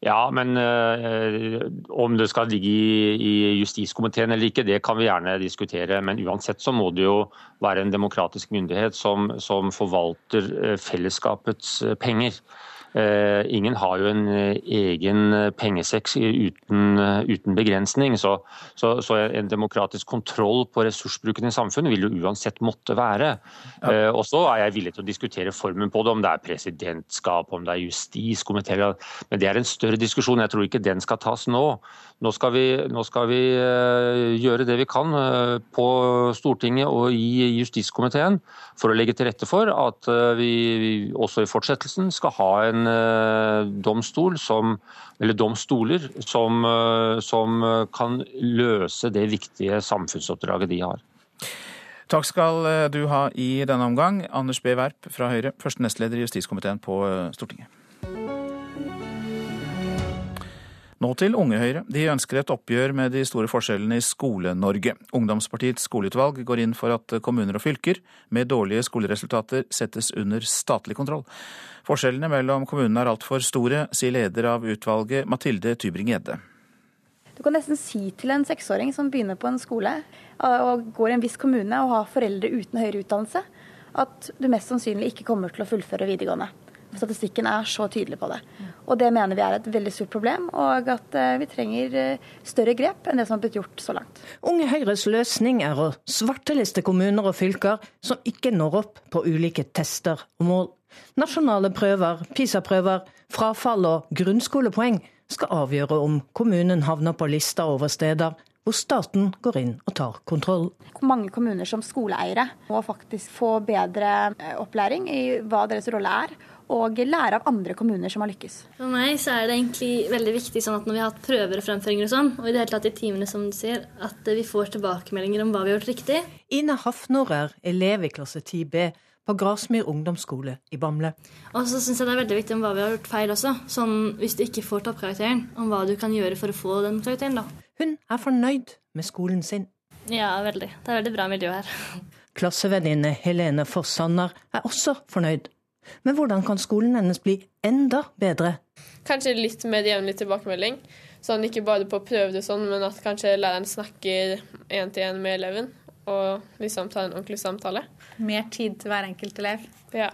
Ja, men øh, om det skal ligge i, i, justiskomiteen eller ikke, det kan vi gjerne diskutere. Men uansett så må det jo være en demokratisk myndighet som, som forvalter eh, fellesskapets eh, penger. Eh, ingen har jo en eh, egen pengesekk uten, uten begrensning. Så, så, så, en demokratisk kontroll på ressursbruken i samfunnet vil jo uansett måtte være. Ja. Og så er jeg villig til å diskutere formen på det, om det er presidentskap, om det er justiskomité. Men det er en større diskusjon. Jeg tror ikke den skal tas nå. Nå skal vi, nå skal vi gjøre det vi kan på Stortinget og i justiskomiteen for å legge til rette for at vi også i fortsettelsen skal ha en Eh, domstol som, eller domstoler som, eh, som kan løse det viktige samfunnsoppdraget de har. Takk skal eh, du ha i denne omgang, Anders B. Werp fra Høyre, første nestleder i justiskomiteen på Stortinget. Nå til Unge Høyre. De ønsker et oppgjør med de store forskjellene i Skole-Norge. Ungdomspartiets skoleutvalg går inn for at kommuner og fylker med dårlige skoleresultater settes under statlig kontroll. Forskjellene mellom kommunene er altfor store, sier leder av utvalget Mathilde Tybring-Gjedde. Du kan nesten si til en seksåring som begynner på en skole og går i en viss kommune og har foreldre uten høyere utdannelse, at du mest sannsynlig ikke kommer til å fullføre videregående. Statistikken er så tydelig på det. Og Det mener vi er et veldig stort problem, og at eh, vi trenger eh, større grep enn det som har blitt gjort så langt. Unge Høyres løsning er å svarteliste kommuner og fylker som ikke når opp på ulike tester og mål. Nasjonale prøver, PISA-prøver, frafall og grunnskolepoeng skal avgjøre om kommunen havner på lista over steder hvor staten går inn og tar kontroll. Mange kommuner som skoleeiere må faktisk få bedre eh, opplæring i hva deres rolle er, og lære av andre kommuner som har lykkes. For meg så er det egentlig veldig viktig sånn at når vi har hatt prøver og fremføringer og sånn, og i det hele tatt i timene som du sier, at vi får tilbakemeldinger om hva vi har gjort riktig. Ine Hafnor er elev i klasse 10B på Grasmyr ungdomsskole i Bamble. Og så syns jeg det er veldig viktig om hva vi har gjort feil også. Sånn hvis du ikke får toppkarakteren, om hva du kan gjøre for å få den karakteren, da. Hun er fornøyd med skolen sin. Ja, veldig. Det er veldig bra miljø her. Klassevenninne Helene Forssanner er også fornøyd. Men hvordan kan skolen hennes bli enda bedre? Kanskje litt mer jevnlig tilbakemelding. Sånn ikke bare på prøver og sånn, men at kanskje læreren snakker én til én med eleven. Og liksom tar en ordentlig samtale. Mer tid til hver enkelt elev. Ja.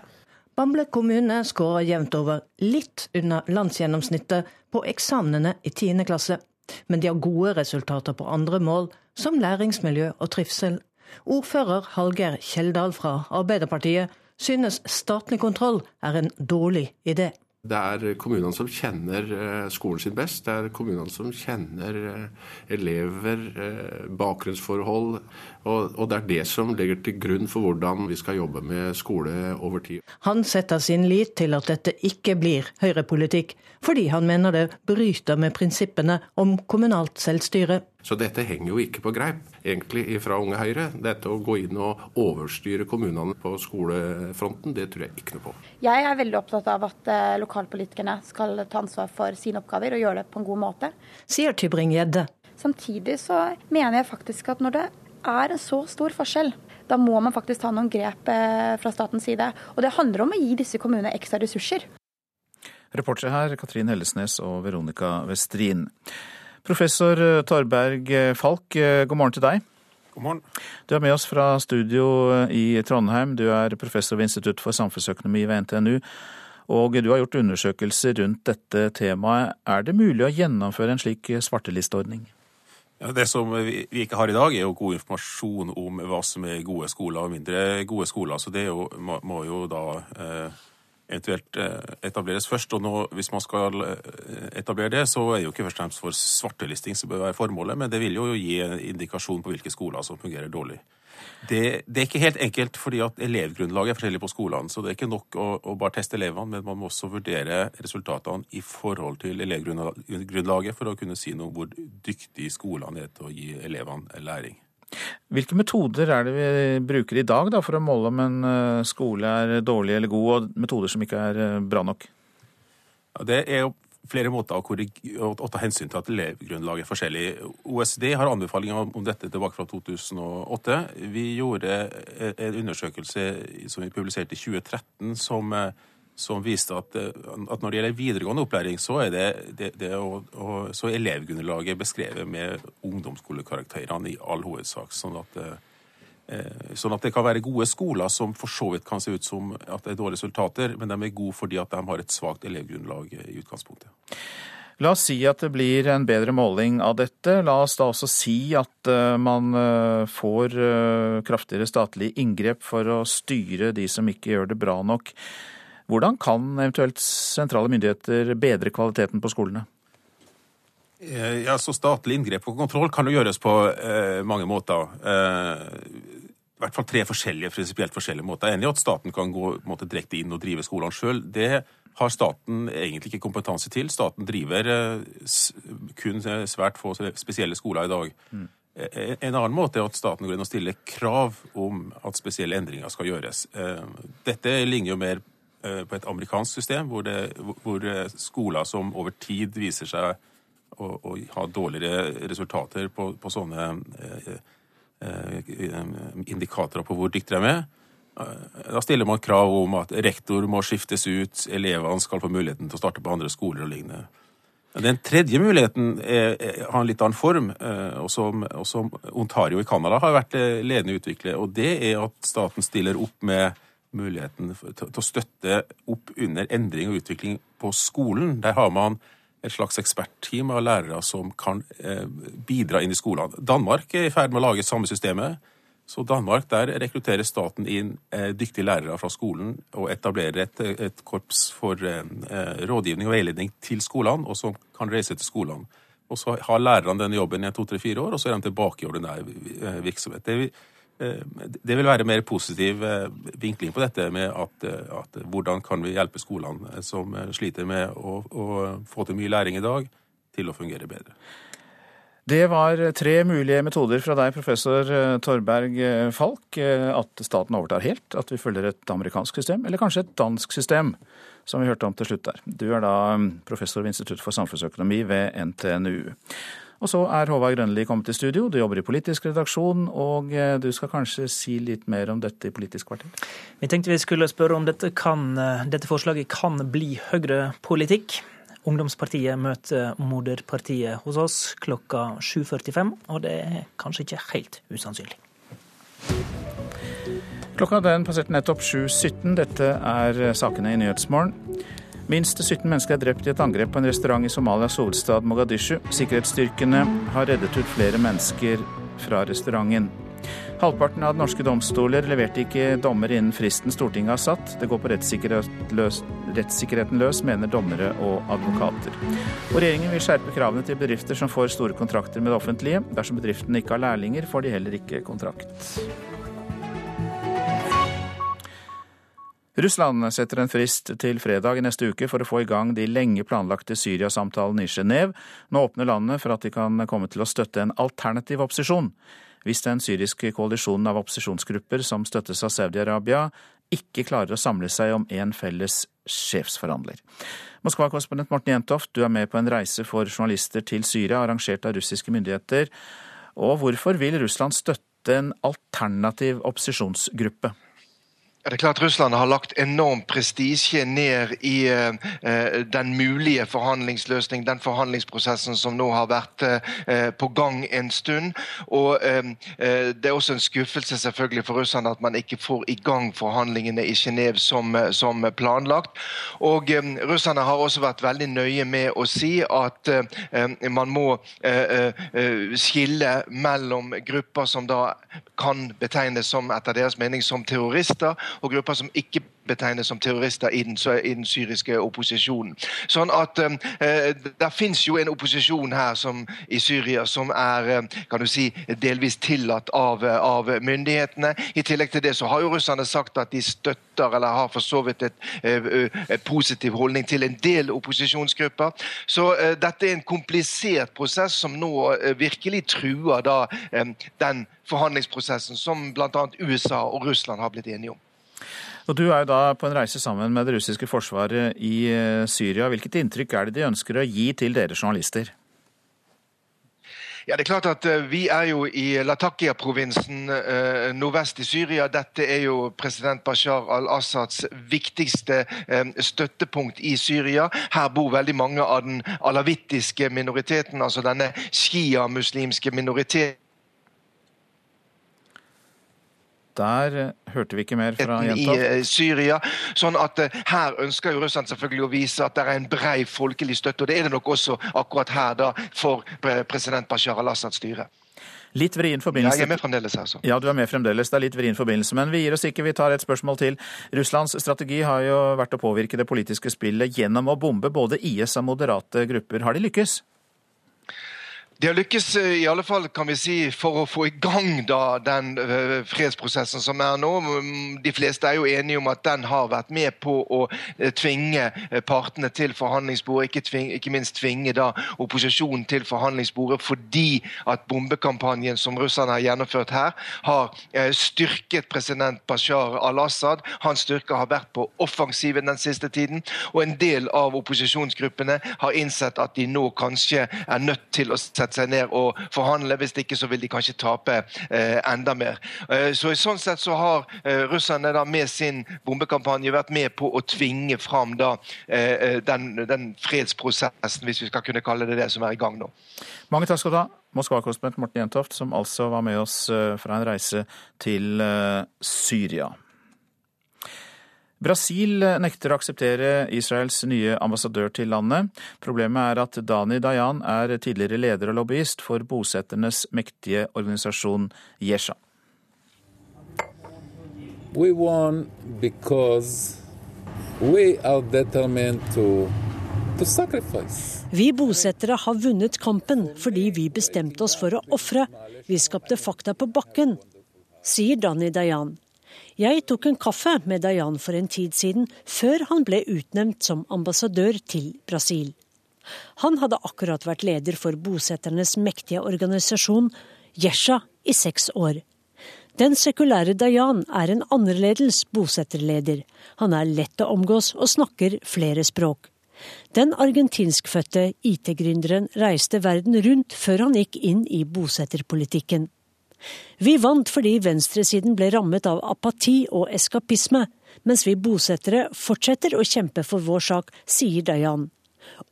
Bamble kommune skårer jevnt over litt under landsgjennomsnittet på eksamenene i 10. klasse. Men de har gode resultater på andre mål, som læringsmiljø og trivsel. Ordfører Hallgeir Kjeldal fra Arbeiderpartiet synes statlig kontroll er en dårlig idé. Det er kommunene som kjenner eh, skolen sin best. Det er kommunene som kjenner eh, elever, eh, bakgrunnsforhold. Og det er det som legger til grunn for hvordan vi skal jobbe med skole over tid. Han setter sin lit til at dette ikke blir høyrepolitikk, fordi han mener det bryter med prinsippene om kommunalt selvstyre. Så dette henger jo ikke på greip, egentlig, fra Unge Høyre. Dette å gå inn og overstyre kommunene på skolefronten, det tror jeg ikke noe på. Jeg er veldig opptatt av at eh, lokalpolitikerne skal ta ansvar for sine oppgaver og gjøre det på en god måte. Sier Tybring-Gjedde. Samtidig så mener jeg faktisk at når det er en så stor forskjell, da må man faktisk ta noen grep eh, fra statens side. Og det handler om å gi disse kommunene ekstra ressurser. Reportere her Katrin Hellesnes og Veronica Westrin. Professor eh, Torberg eh, Falk, eh, god morgen til deg. God morgen. Du er med oss fra studio i Trondheim. Du er professor ved Institutt for samfunnsøkonomi ved NTNU. Og du har gjort undersøkelser rundt dette temaet. Er det mulig å gjennomføre en slik svartelisteordning? Ja, det som vi ikke har i dag, er jo god informasjon om hva som er gode skoler og mindre gode skoler. Så det jo, må, må, jo da eh, eventuelt eh, etableres først. Og nå, hvis man skal eh, etablere det, så er jo ikke først og fremst for svartelisting som bør være formålet, men det vil jo gi en indikasjon på hvilke skoler som fungerer dårlig. Det, det, er ikke helt enkelt, fordi at elevgrunnlaget er forskjellig på skolene. Så det er ikke nok å, å, bare teste elevene, men man må også vurdere resultatene i forhold til elevgrunnlaget for å kunne si noe om hvor dyktige skolene er til å gi elevene læring. Hvilke metoder er det vi bruker i dag da, for å måle om en eh, skole er dårlig eller god, og metoder som ikke er eh, bra nok? Det er jo flere måter å, ta hensyn til at elevgrunnlaget er forskjellig. OECD har anbefalinger om dette tilbake fra 2008. Vi gjorde en undersøkelse som vi publiserte i 2013 som som viste at, eh, at, når det gjelder videregående opplæring, så er, det, det, det å, å, så elevgrunnlaget beskrevet med ungdomsskolekarakterene i all hovedsak. sånn at eh, Eh, sånn at det kan være gode skoler som for så vidt kan se ut som at det er dårlige resultater, men de er gode fordi at de har et svakt elevgrunnlag i utgangspunktet. La oss si at det blir en bedre måling av dette. La oss da også si at eh, man får kraftigere statlig inngrep for å styre de som ikke gjør det bra nok. Hvordan kan eventuelt sentrale myndigheter bedre kvaliteten på skolene? Ja, så Statlig inngrep og kontroll kan jo gjøres på eh, mange måter. Eh, i hvert fall tre forskjellige, prinsipielt forskjellige måter. Jeg er enig i at staten kan gå måte, direkte inn og drive skolene sjøl. Det har staten egentlig ikke kompetanse til. Staten driver eh, kun svært få spesielle skoler i dag. Mm. Eh, en annen måte er at staten går inn og stiller krav om at spesielle endringer skal gjøres. Eh, dette ligner jo mer på et amerikansk system, hvor, det, hvor skoler som over tid viser seg å, å ha dårligere resultater på, på sånne Eh, indikatorer på hvor dyktige de er. Eh, da stiller man krav om at rektor må skiftes ut, elevene skal få muligheten til å starte på andre skoler og lignende. Den tredje muligheten er, er, har en litt annen form, eh, og som, og som Ontario i Canada har vært ledende i utvikle, og det er at staten stiller opp med muligheten til å støtte opp under endring og utvikling på skolen. Der har man et slags ekspertteam av lærere som kan eh, bidra inn i skolene. Danmark er i ferd med å lage samme systemet. Så Danmark, der rekrutterer staten inn eh, dyktige lærere fra skolen og etablerer et, et korps for eh, rådgivning og veiledning til skolene, og som kan reise til skolene. Og så har lærerne denne jobben i to-tre-fire år, og så er de tilbake i ordinær virksomhet. Det det vil være mer positiv eh, vinkling på dette med at, eh, at hvordan kan vi hjelpe skolene som sliter med å, å, få til mye læring i dag, til å fungere bedre. Det var tre mulige metoder fra deg, professor Torberg Falk. At staten overtar helt, at vi følger et amerikansk system, eller kanskje et dansk system, som vi hørte om til slutt der. Du er da professor ved Institutt for samfunnsøkonomi ved NTNU. Og så er Håvard Grønli kommet til studio. Du jobber i politisk redaksjon, og eh, du skal kanskje si litt mer om dette i Politisk kvarter? Vi tenkte vi skulle spørre om dette, kan, eh, dette forslaget kan bli høyrepolitikk. Ungdomspartiet møter moderpartiet hos oss klokka 7.45, og det er kanskje ikke helt usannsynlig. Klokka den passerte nettopp 7.17. Dette er sakene i Nyhetsmorgen. Minst 17 mennesker er drept i et angrep på en restaurant i Somalias hovedstad Mogadishu. Sikkerhetsstyrkene har reddet ut flere mennesker fra restauranten. Halvparten av norske domstoler leverte ikke dommer innen fristen Stortinget har satt. Det går på rettssikkerheten løs, mener dommere og advokater. Og regjeringen vil skjerpe kravene til bedrifter som får store kontrakter med det offentlige. Dersom bedriftene ikke har lærlinger, får de heller ikke kontrakt. Russland setter en frist til fredag i neste uke for å få i gang de lenge planlagte Syria-samtalene i Genéve. Nå åpner landet for at de kan komme til å støtte en alternativ opposisjon. Hvis den syriske koalisjonen av opposisjonsgrupper som støttes av Saudi-Arabia, ikke klarer å samle seg om en felles sjefsforhandler. Moskva-korrespondent Morten Jentoft, du er med på en reise for journalister til Syria, arrangert av russiske myndigheter. Og hvorfor vil Russland støtte en alternativ opposisjonsgruppe? Det er klart Russland har lagt enorm prestisje ned i eh, den mulige forhandlingsløsning, den forhandlingsprosessen som nå har vært eh, på gang en stund. Og eh, Det er også en skuffelse selvfølgelig for Russland at man ikke får i gang forhandlingene i Genéve som, som, planlagt. Og Russerne har også vært veldig nøye med å si at man må skille mellom grupper som da kan betegnes som, etter deres mening som terrorister og grupper som ikke betegnes som terrorister i den, i den syriske opposisjonen. Sånn at um, eh, Det fins jo en opposisjon her som, i Syria som er eh, kan du si, delvis tillatt av, av, myndighetene. I tillegg til det så har jo russerne sagt at de støtter eller har for så vidt et, positiv holdning til en del opposisjonsgrupper. Så eh, dette er en komplisert prosess som nå eh, virkelig truer da den forhandlingsprosessen som bl.a. USA og Russland har blitt enige om. Og Du er jo da på en reise sammen med det russiske forsvaret i eh, Syria. Hvilket inntrykk er det de ønsker å gi til dere journalister? Ja, det er klart at uh, Vi er jo i Latakia-provinsen uh, nordvest i Syria. Dette er jo president Bashar al-Assads viktigste støttepunkt i Syria. Her bor veldig mange av den alavittiske minoriteten, altså denne shia-muslimske minoriteten Der hørte vi ikke mer fra i eh, Syria. Sånn at eh, Her ønsker jo Russland selvfølgelig å vise at det er en brei folkelig støtte. og Det er det nok også akkurat her da for president Bashar al-Assads styre. Litt vrien Ja, forbindelse. jeg er med fremdeles her, så. Ja, du er med fremdeles. Det er litt vrien forbindelse. Men vi gir oss ikke. Vi tar et spørsmål til. Russlands strategi har jo vært å påvirke det politiske spillet gjennom å bombe både IS og moderate grupper. Har de lykkes? De har lykkes eh, i alle fall kan vi si, for å få i gang da, den eh, fredsprosessen som er nå. Mm, De fleste er jo enige om at den har vært med på å eh, tvinge partene til forhandlingsbordet. Ikke, tving, ikke minst tvinge da opposisjonen til forhandlingsbordet fordi at bombekampanjen som russerne har gjennomført her, har styrket president Bashar al-Assad. Hans styrker har vært på offensiven den siste tiden. Og en del av opposisjonsgruppene har innsett at de nå kanskje er nødt til å sette seg ned og forhandle. Hvis ikke så vil de kanskje tape eh, enda mer. Eh, så i sånn sett så har eh, russerne da med sin bombekampanje vært med på å tvinge fram da eh, eh, den, den fredsprosessen, hvis vi skal kunne kalle det det, som er i gang nå. Mange takk skal du ha. Moskva-korrespondent Morten Jentoft, som altså var med oss eh, fra en reise til Syria. Brasil nekter å akseptere Israels nye ambassadør til landet. Problemet er at Dani Dayan er tidligere leder og lobbyist for bosetternes mektige organisasjon Yesha. We won because we are determined to, to. Vi bosettere har vunnet kampen fordi vi bestemte oss for å ofre. Vi skapte fakta på bakken, sier Dani Dayan. Jeg tok en kaffe med Dayan for en tid siden, før han ble utnevnt som ambassadør til Brasil. Han hadde akkurat vært leder for bosetternes mektige organisasjon, Jesha, i seks år. Den sekulære Dayan er en annerledes bosetterleder. Han er lett å omgås og snakker flere språk. Den argentinskfødte IT-gründeren reiste verden rundt før han gikk inn i bosetterpolitikken. Vi vant fordi venstresiden ble rammet av apati og eskapisme, mens vi bosettere fortsetter å kjempe for vår sak, sier Dayan.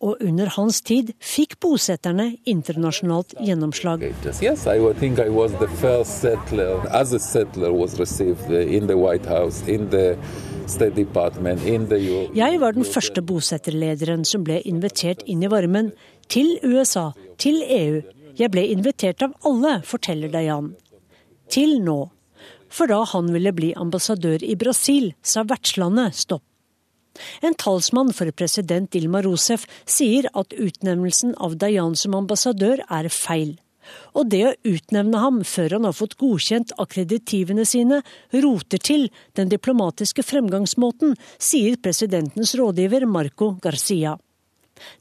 Og under hans tid fikk bosetterne internasjonalt gjennomslag. Yes, I think I was the first settler, as a settler was received uh, in the White House, in the State Department, in the Euro- Jeg var den første bosetterlederen som ble invitert inn i varmen. Til USA, til EU. Jeg ble invitert av alle, forteller Dayan. Til nå. For da han ville bli ambassadør i Brasil, sa vertslandet stopp. En talsmann for president Dilma Rousef sier at utnevnelsen av Dayan som ambassadør er feil. Og det å utnevne ham før han har fått godkjent akkreditivene sine, roter til den diplomatiske fremgangsmåten, sier presidentens rådgiver Marco Garcia.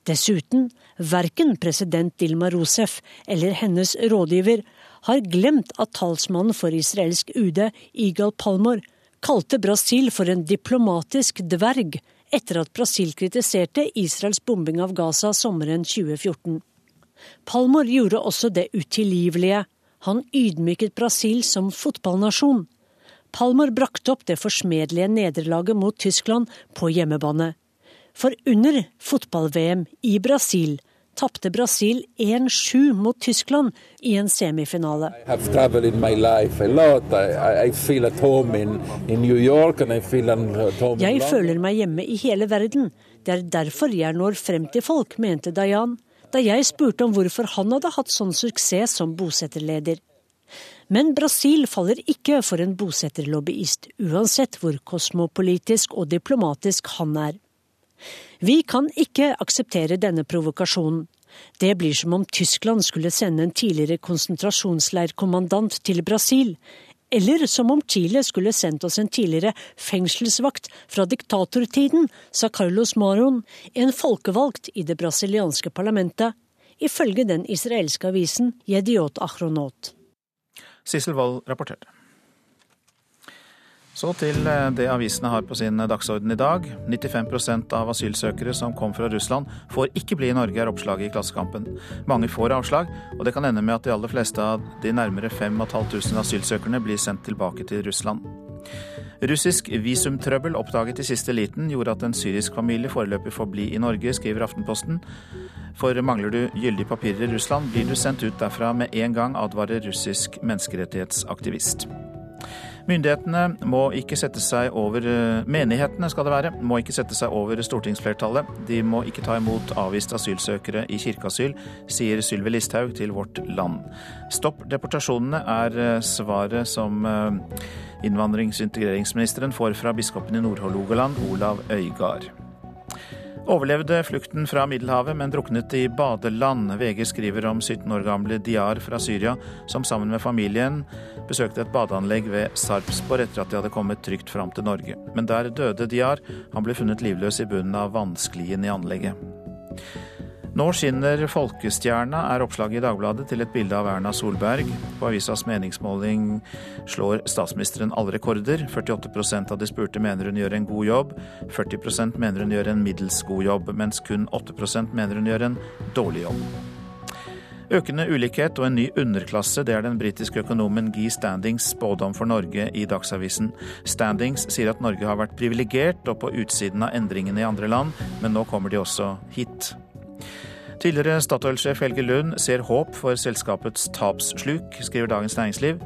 Dessuten, verken president Dilma Rousef eller hennes rådgiver har glemt at talsmannen for israelsk UD, Igal Palmor, kalte Brasil for en diplomatisk dverg etter at Brasil kritiserte Israels bombing av Gaza sommeren 2014. Palmor gjorde også det utilgivelige. Han ydmyket Brasil som fotballnasjon. Palmor brakte opp det forsmedelige nederlaget mot Tyskland på hjemmebane. For under fotball-VM i Brasil tapte Brasil 1-7 mot Tyskland i en semifinale. Jeg føler meg hjemme i hele verden. Det er derfor jeg når frem til folk, mente Dayan, da jeg spurte om hvorfor han hadde hatt sånn suksess som bosetterleder. Men Brasil faller ikke for en bosetterlobbyist, uansett hvor kosmopolitisk og diplomatisk han er. Vi kan ikke akseptere denne provokasjonen. Det blir som om Tyskland skulle sende en tidligere konsentrasjonsleirkommandant til Brasil, eller som om Chile skulle sendt oss en tidligere fengselsvakt fra diktatortiden, sa Carlos Maron, en folkevalgt i det brasilianske parlamentet, ifølge den israelske avisen Jediot Achronot. Sissel Wold rapporterte. Så til eh, det avisene har på sin dagsorden i dag. 95% av asylsøkere som kom fra Russland får ikke bli i Norge, er oppslaget i Klassekampen. Mange får avslag, og det kan ende med at de aller fleste av de nærmere 5500 asylsøkerne blir sendt tilbake til Russland. Russisk visumtrøbbel oppdaget i siste liten gjorde at en syrisk familie foreløpig får bli i Norge, skriver Aftenposten. For mangler du gyldige papirer i Russland, blir du sendt ut derfra med en gang, advarer russisk menneskerettighetsaktivist. Myndighetene må ikke sette seg over eh, Menighetene skal det være, må ikke sette seg over stortingsflertallet. De må ikke ta imot avviste asylsøkere i kirkeasyl, sier Sylvi Listhaug til Vårt Land. Stopp deportasjonene er eh, svaret som eh, innvandrings- og integreringsministeren får fra biskopen i Nord-Hålogaland, Olav Øygard. Overlevde flukten fra Middelhavet, men druknet i badeland. VG skriver om 17 år gamle Diar fra Syria, som sammen med familien besøkte et badeanlegg ved Sarpsborg etter at de hadde kommet trygt fram til Norge. Men der døde Diar. Han ble funnet livløs i bunnen av vannsklien i anlegget. Nå skinner folkestjerna, er oppslaget i Dagbladet til et bilde av Erna Solberg. På avisas meningsmåling slår statsministeren alle rekorder. 48 av de spurte mener hun gjør en god jobb, 40% mener hun gjør en middels god jobb, mens kun 8% mener hun gjør en dårlig jobb. Økende ulikhet og en ny underklasse, det er den britiske økonomen Guy Standings spådom for Norge i Dagsavisen. Standings sier at Norge har vært privilegert og på utsiden av endringene i andre land, men nå kommer de også hit. Tidligere Statoil-sjef Helge Lund ser håp for selskapets tapssluk, skriver Dagens Næringsliv.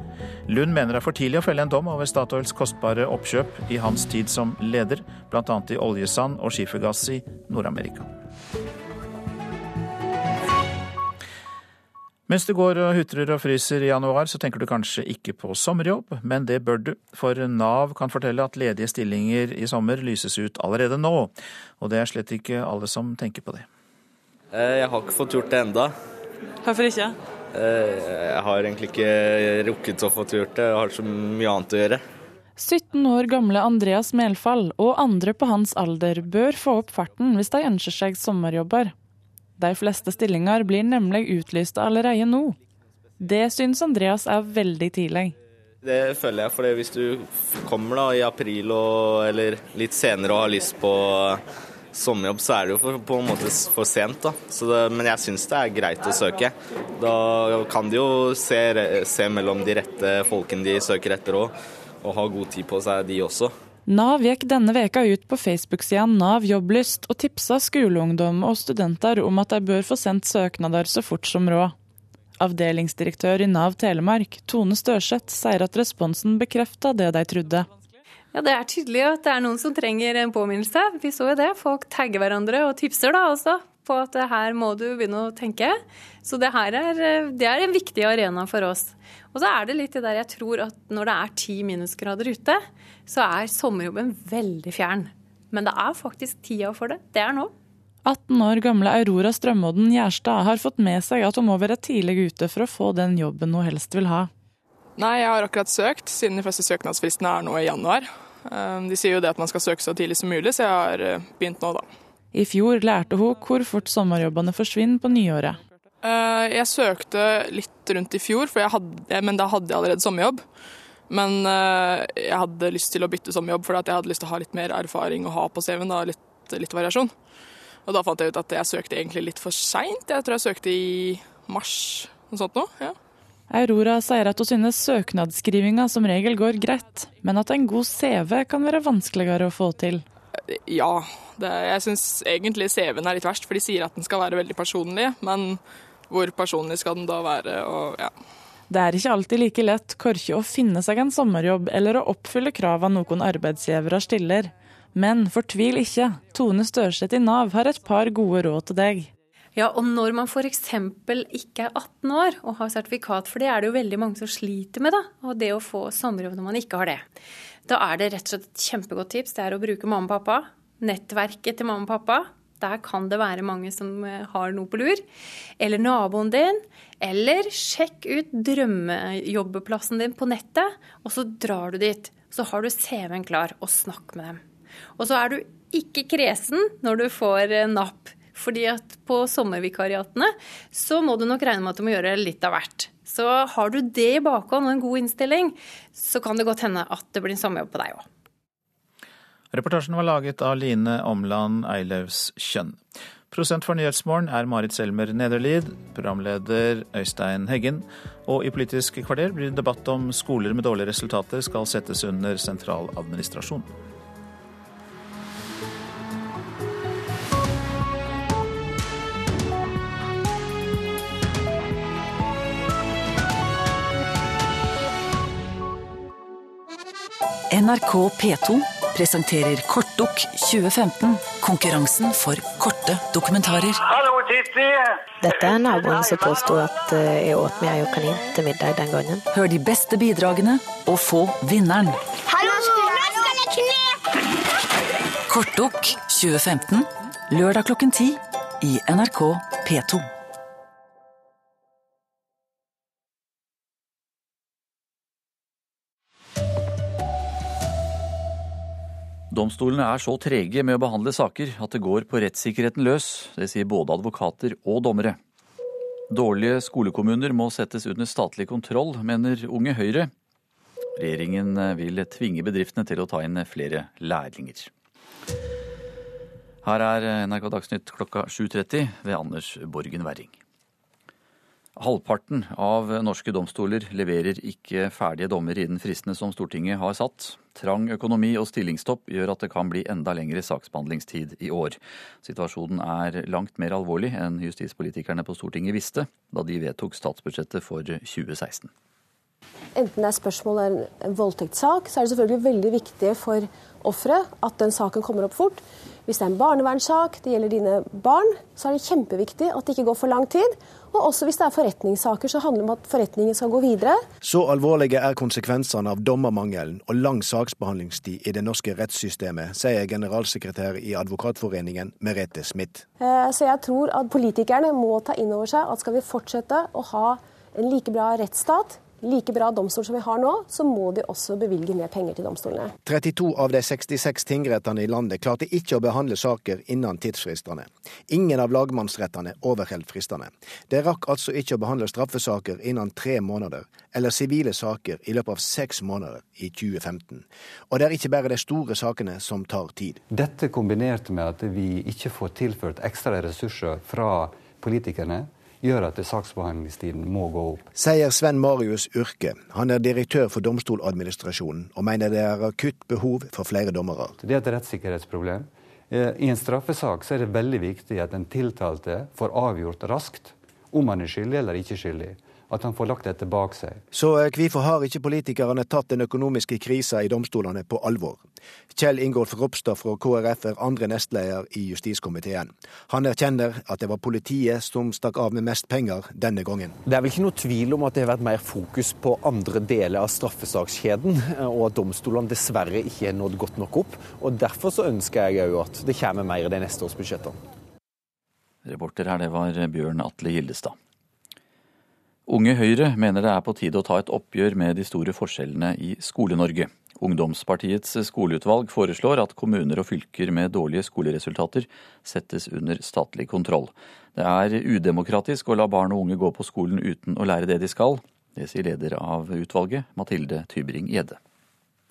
Lund mener det er for tidlig å felle en dom over Statoils kostbare oppkjøp i hans tid som leder, bl.a. i oljesand og skifergass i Nord-Amerika. Mens du går og hutrer og fryser i januar, så tenker du kanskje ikke på sommerjobb, men det bør du, for Nav kan fortelle at ledige stillinger i sommer lyses ut allerede nå. Og det er slett ikke alle som tenker på det. Eh, jeg har ikke fått gjort det enda. Hvorfor ikke? Eh, jeg har egentlig ikke rukket å få gjort det, jeg har så mye annet å gjøre. 17 år gamle Andreas Melfall og andre på hans alder bør få opp farten hvis de ønsker seg sommerjobber. De fleste stillinger blir nemlig utlyst allerede nå. Det syns Andreas er veldig tidlig. Det føler jeg, for hvis du kommer da i april og, eller litt senere og har lyst på sommerjobb, så er det jo på en måte for sent. da. Det, men jeg syns det er greit å søke. Da kan de jo se, se mellom de rette folkene de søker etter òg, og ha god tid på seg, de også. Nav gikk denne veka ut på Facebook-sida Nav jobblyst og tipsa skoleungdom og studenter om at de bør få sendt søknader så fort som råd. Avdelingsdirektør i Nav Telemark, Tone Størseth, sier at responsen bekrefta det de trodde. Ja, Det er tydelig at det er noen som trenger en påminnelse. Vi så jo det. Folk tagger hverandre og tipser da også på at her må du begynne å tenke. Så det her er, det er en viktig arena for oss. Og så er det litt det der jeg tror at når det er ti minusgrader ute, så er sommerjobben veldig fjern. Men det er faktisk tida for det. Det er nå. 18 år gamle Aurora Strømodden Gjerstad har fått med seg at hun må være tidlig ute for å få den jobben hun helst vil ha. Nei, jeg har akkurat søkt, siden de første søknadsfristene er nå i januar. Ehm, de sier jo det at man skal søke så tidlig som mulig, så jeg har eh, begynt nå, da. I fjor lærte hun hvor fort sommerjobbene forsvinner på nyåret. Eh, jeg søkte litt rundt i fjor, hadde, men da hadde jeg allerede sommerjobb. Men eh, jeg hadde lyst til å bytte sommerjobb, for jeg hadde lyst til å ha litt mer erfaring å ha på CV-en. Litt, litt variasjon. Og da fant jeg ut at jeg søkte egentlig litt for seint. Jeg tror jeg søkte i mars, noe sånt noe. Ja. Aurora sier at hun synes søknadsskrivinga som regel går greit, men at en god CV kan være vanskeligere å få til. Ja, det, jeg syns egentlig CV-en er litt verst, for de sier at den skal være veldig personlig. Men hvor personlig skal den da være? Og, ja. Det er ikke alltid like lett korkje å finne seg en sommerjobb eller å oppfylle kravene noen arbeidsgivere stiller. Men fortvil ikke, Tone Størseth i Nav har et par gode råd til deg. Ja, og når man f.eks. ikke er 18 år og har sertifikat, for det er det jo veldig mange som sliter med, da, og det å få sommerjobb når man ikke har det. Da er det rett og slett et kjempegodt tips. Det er å bruke mamma og pappa. Nettverket til mamma og pappa. Der kan det være mange som eh, har noe på lur. Eller naboen din. Eller sjekk ut drømmejobbeplassen din på nettet, og så drar du dit. Så har du CV-en klar, og snakk med dem. Og så er du ikke kresen når du får eh, napp fordi at på sommervikariatene så må du nok regne med at du må gjøre litt av hvert. Så har du det i bakhånd og en god innstilling, så kan det godt hende at det blir en sommerjobb på deg òg. Reportasjen var laget av Line Omland Eilevs Kjønn. Prosent for Nyhetsmorgen er Marit Selmer Nederlid, programleder Øystein Heggen. Og i Politisk kvarter blir det debatt om skoler med dårlige resultater skal settes under sentraladministrasjon. NRK P2 presenterer Kortdukk 2015. Konkurransen for korte dokumentarer. Hallo, Titti! Dette er naboen som påsto at eh, jeg åt meg og kanin til middag den gangen. Hør de beste bidragene og få vinneren. Hallo, nå skal jeg kne! Kortdukk 2015. Lørdag klokken ti i NRK P2. Domstolene er så trege med å behandle saker at det går på rettssikkerheten løs. Det sier både advokater og dommere. Dårlige skolekommuner må settes under statlig kontroll, mener Unge Høyre. Regjeringen vil tvinge bedriftene til å ta inn flere lærlinger. Her er NRK Dagsnytt klokka 7.30 ved Anders Borgen Werring. Halvparten av norske domstoler leverer ikke ferdige dommer innen fristene som Stortinget har satt. Trang økonomi og stillingstopp gjør at det kan bli enda lengre saksbehandlingstid i år. Situasjonen er langt mer alvorlig enn justispolitikerne på Stortinget visste da de vedtok statsbudsjettet for 2016. Enten det er spørsmål om en voldtektssak, så er det selvfølgelig veldig viktig for offeret at den saken kommer opp fort. Hvis det er en barnevernssak, det gjelder dine barn, så er det kjempeviktig at det ikke går for lang tid. Og også hvis det er forretningssaker, så handler det om at forretningen skal gå videre. Så alvorlige er konsekvensene av dommermangelen og lang saksbehandlingstid i det norske rettssystemet, sier generalsekretær i Advokatforeningen Merete Smith. Eh, så jeg tror at politikerne må ta inn over seg at skal vi fortsette å ha en like bra rettsstat, like bra domstol som vi har nå, så må de også bevilge mer penger til domstolene. 32 av de 66 tingrettene i landet klarte ikke å behandle saker innen tidsfristene. Ingen av lagmannsrettene overholdt fristene. De rakk altså ikke å behandle straffesaker innen tre måneder, eller sivile saker i løpet av seks måneder i 2015. Og det er ikke bare de store sakene som tar tid. Dette kombinert med at vi ikke får tilført ekstra ressurser fra politikerne, gjør at saksbehandlingstiden må gå opp. Sier Sven Marius Urke. Han er direktør for Domstoladministrasjonen, og mener det er akutt behov for flere dommere. Det er et rettssikkerhetsproblem. Eh, I en straffesak så er det veldig viktig at den tiltalte får avgjort raskt om han er skyldig eller ikke skyldig at han får lagt dette bak seg. Så eh, hvorfor har ikke politikerne tatt den økonomiske krisa i domstolene på alvor? Kjell Ingolf Ropstad fra KrF er andre nestleder i justiskomiteen. Han erkjenner at det var politiet som stakk av med mest penger denne gangen. Det er vel ikke noe tvil om at det har vært mer fokus på andre deler av straffesakskjeden, og at domstolene dessverre ikke har nådd godt nok opp. Og Derfor så ønsker jeg òg at det kommer mer i de neste års budsjetter. Reporter her, det var Bjørn Atle Gildestad. Unge Høyre mener det er på tide å ta et oppgjør med de store forskjellene i Skole-Norge. Ungdomspartiets skoleutvalg foreslår at kommuner og fylker med dårlige skoleresultater settes under statlig kontroll. Det er udemokratisk å la barn og unge gå på skolen uten å lære det de skal. Det sier leder av utvalget, Mathilde Tybring-Gjedde.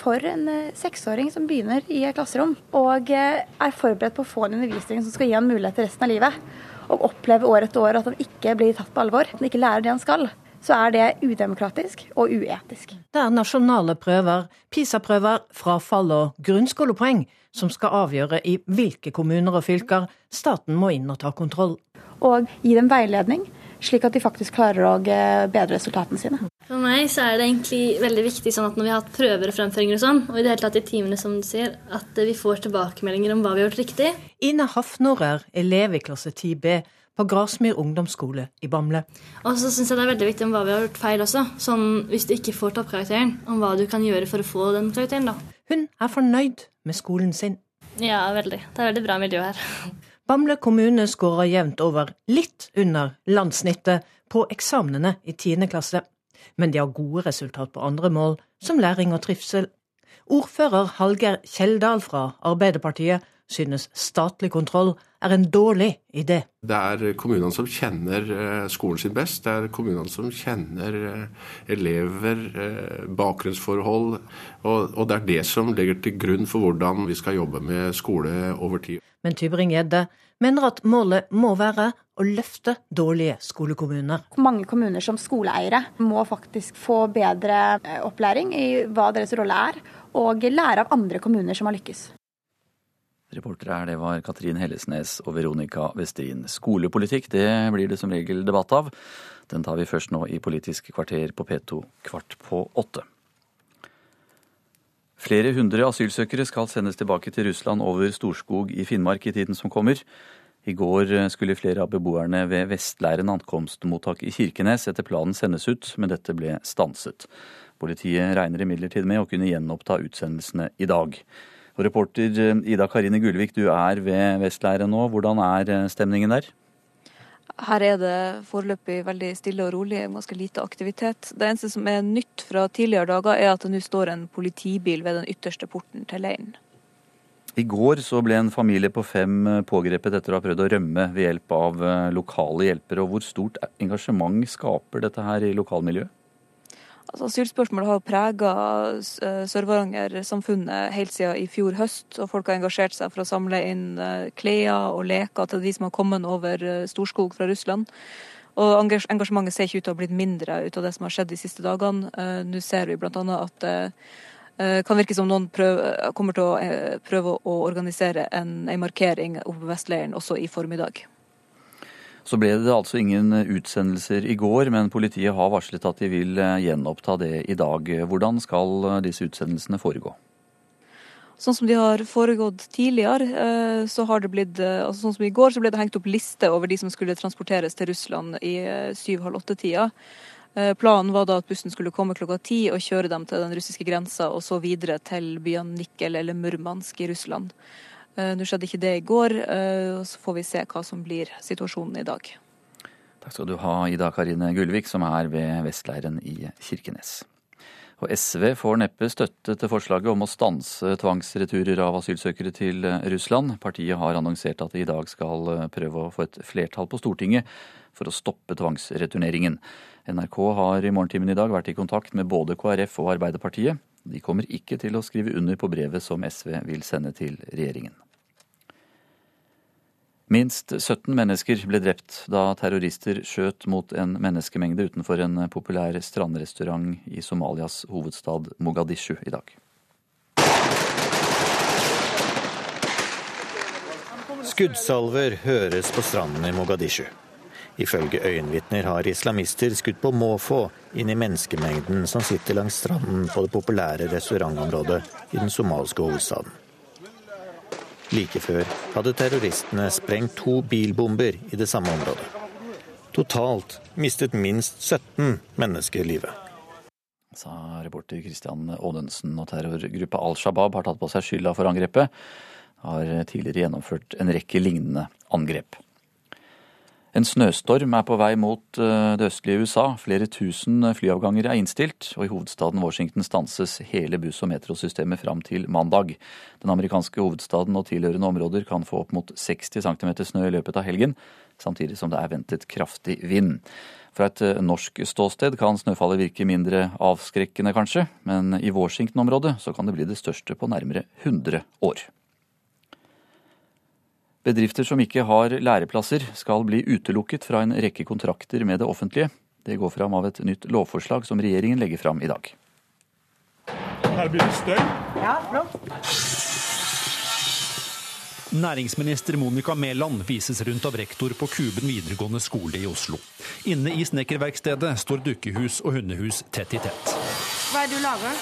For en eh, seksåring som begynner i et klasserom og eh, er forberedt på å få en undervisning som skal gi han mulighet til resten av livet, og opplever år etter år at han ikke blir tatt på alvor, at han ikke lærer det han skal, så er det udemokratisk og uetisk. Det er nasjonale prøver, PISA-prøver, frafall og grunnskolepoeng som skal avgjøre i hvilke kommuner og fylker staten må inn og ta kontroll. Og gi dem veiledning, slik at de faktisk klarer å eh, bedre resultatene sine. For meg så er det egentlig veldig viktig sånn at når vi har hatt prøver og fremføringer og sånn, og i det hele tatt i timene som du sier, at vi får tilbakemeldinger om hva vi har gjort riktig. Ine Hafnorer, elev i klasse 10B på Grasmyr ungdomsskole i Bamble. Og så syns jeg det er veldig viktig om hva vi har gjort feil også. Sånn hvis du ikke får toppkarakteren, om hva du kan gjøre for å få den karakteren, da. Hun er fornøyd med skolen sin. Ja, veldig. Det er veldig bra miljø her. [LAUGHS] Bamble kommune skårer jevnt over litt under landssnittet på eksamenene i 10. klasse. Men de har gode resultat på andre mål, som læring og trivsel. Ordfører Hallgeir Kjeldal fra Arbeiderpartiet synes statlig kontroll er en dårlig idé. Det er kommunene som kjenner eh, skolen sin best. Det er kommunene som kjenner eh, elever, eh, bakgrunnsforhold. Og det er det som legger til grunn for hvordan vi skal jobbe med skole over tid. Men Tybring-Gjedde mener at målet må være å løfte dårlige skolekommuner. Mange kommuner som skoleeiere må faktisk få bedre opplæring i hva deres rolle er, og lære av andre kommuner som har lykkes. Reportere her, det var Katrin Hellesnes og Veronica Westin. Skolepolitikk det blir det som regel debatt av. Den tar vi først nå i Politisk kvarter på P2 kvart på åtte. Flere hundre asylsøkere skal sendes tilbake til Russland over Storskog i Finnmark i tiden som kommer. I går skulle flere av beboerne ved Vestleiren ankomstmottak i Kirkenes etter planen sendes ut, men dette ble stanset. Politiet regner imidlertid med å kunne gjenoppta utsendelsene i dag. Og reporter Ida Karine Gullvik, du er ved Vestleiret nå. Hvordan er stemningen der? Her er det foreløpig veldig stille og rolig, ganske lite aktivitet. Det eneste som er nytt fra tidligere dager, er at det nå står en politibil ved den ytterste porten til leiren. I går så ble en familie på fem pågrepet etter å ha prøvd å rømme ved hjelp av eh, lokale hjelpere. Og hvor stort engasjement skaper dette her i lokalmiljøet? Altså, asylspørsmålet har prega eh, Sør-Varanger-samfunnet helt siden i fjor høst. og Folk har engasjert seg for å samle inn eh, klær og leker til de som har kommet over eh, Storskog fra Russland. Og Engasjementet ser ikke ut til å ha blitt mindre ut av det som har skjedd de siste dagene. Nå ser vi bl.a. at det kan virke som noen prøver, kommer til å prøve å organisere en, en markering oppe på Vestleiren også i formiddag. Så ble det altså ingen utsendelser i går, men politiet har varslet at de vil eh, gjenoppta det i dag. Hvordan skal eh, disse utsendelsene foregå? Sånn som de har foregått tidligere, eh, så har det blitt altså Sånn som i går så ble det hengt opp liste over de som skulle transporteres til Russland i syv-halv åtte-tida. Planen var da at bussen skulle komme klokka ti og kjøre dem til den russiske grensa, og så videre til byene Nikkel eller Murmansk i Russland. Eh, nå skjedde ikke det i går, eh, og så får vi se hva som blir situasjonen i dag. Takk skal du ha, Ida Karine Gullvik, som er ved Vestleiren i Kirkenes. Og SV får neppe støtte til forslaget om å stanse tvangsreturer av asylsøkere til Russland. Partiet har annonsert at de i dag skal prøve å få et flertall på Stortinget for å stoppe tvangsreturneringen. NRK har i morgentimen i dag vært i kontakt med både KrF og Arbeiderpartiet. De kommer ikke til å skrive under på brevet som SV vil sende til regjeringen. Minst 17 mennesker ble drept da terrorister skjøt mot en menneskemengde utenfor en populær strandrestaurant i Somalias hovedstad Mogadishu i dag. Skuddsalver høres på stranden i Mogadishu. Ifølge øyenvitner har islamister skutt på måfå inn i menneskemengden som sitter langs stranden på det populære restaurantområdet i den somalske hovedstaden. Like før hadde terroristene sprengt to bilbomber i det samme området. Totalt mistet minst 17 mennesker livet. Sa reporter Christian Aanensen. Og terrorgruppa Al Shabaab har tatt på seg skylda for angrepet. Har tidligere gjennomført en rekke lignende angrep. En snøstorm er på vei mot eh, det østlige USA. Flere tusen flyavganger er innstilt, og i hovedstaden Washington stanses hele buss- og metrosystemet fram til mandag. Den amerikanske hovedstaden og tilhørende områder kan få opp mot 60 cm snø i løpet av helgen, samtidig som det er ventet kraftig vind. Fra et eh, norsk ståsted kan snøfallet virke mindre avskrekkende, kanskje, men i Washington-området så kan det bli det største på nærmere 100 år. Bedrifter som ikke har læreplasser, skal bli utelukket fra en rekke kontrakter med det offentlige. Det går fram av et nytt lovforslag som regjeringen legger fram i dag. Her blir det støy. Ja, flott. Næringsminister Monica Mæland vises rundt av rektor på Kuben videregående skole i Oslo. Inne i snekkerverkstedet står dukkehus og hundehus tett i tett. Hva er det du lager?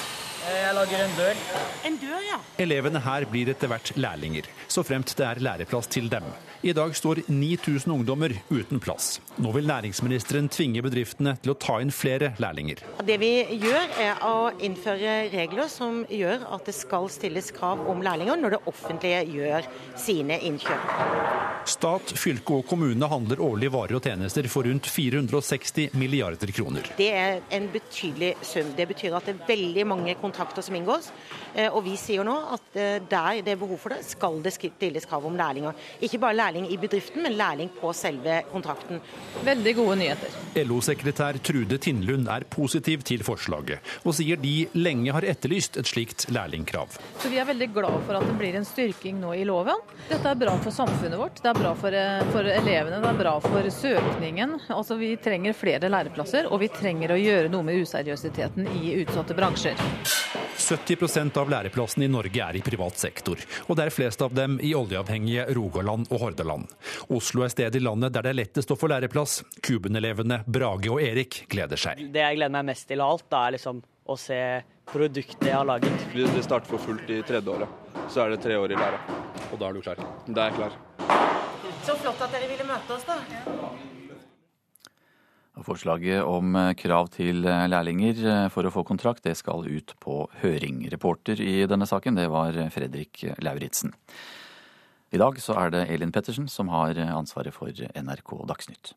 Jeg lager en dør. En dør, ja. Elevene her blir etter hvert lærlinger, så fremt det er læreplass til dem. I dag står 9000 ungdommer uten plass. Nå vil næringsministeren tvinge bedriftene til å ta inn flere lærlinger. Det vi gjør, er å innføre regler som gjør at det skal stilles krav om lærlinger når det offentlige gjør sine innkjøp. Stat, fylke og kommune handler årlig varer og tjenester for rundt 460 milliarder kroner. Det er en betydelig sum. Det betyr at det er veldig mange kontrakter som inngås. Eh, og vi sier nå at eh, der det er behov for det, skal det stilles krav om lærlinger. Ikke bare lærling i bedriften, men lærling på selve kontrakten. Veldig gode nyheter. LO-sekretær Trude Tindlund er positiv til forslaget, og sier de lenge har etterlyst et slikt lærlingkrav. Så Vi er veldig glad for at det blir en styrking nå i loven. Dette er bra for samfunnet vårt, det er bra for, eh, for elevene, det er bra for søkningen. Altså Vi trenger flere læreplasser, og vi trenger å gjøre noe med useriøsiteten i utsatte bransjer. 70% av læreplassene i Norge er i privat sektor, og det er flest av dem i oljeavhengige Rogaland og Hordaland. Oslo er stedet i landet der det er lettest å få læreplass. Kuben-elevene Brage og Erik gleder seg. Det jeg gleder meg mest til av alt, da er liksom å se produktet jeg har laget. Det starter for fullt i tredje året. Så er det tre år i lære. Og da er du klar? Da er jeg klar. Så flott at dere ville møte oss, da. Forslaget om eh, krav til eh, lærlinger eh, for å få kontrakt, det skal ut på høring. Reporter i denne saken, det var Fredrik Lauritzen. I dag så er det Elin Pettersen som har ansvaret for NRK Dagsnytt.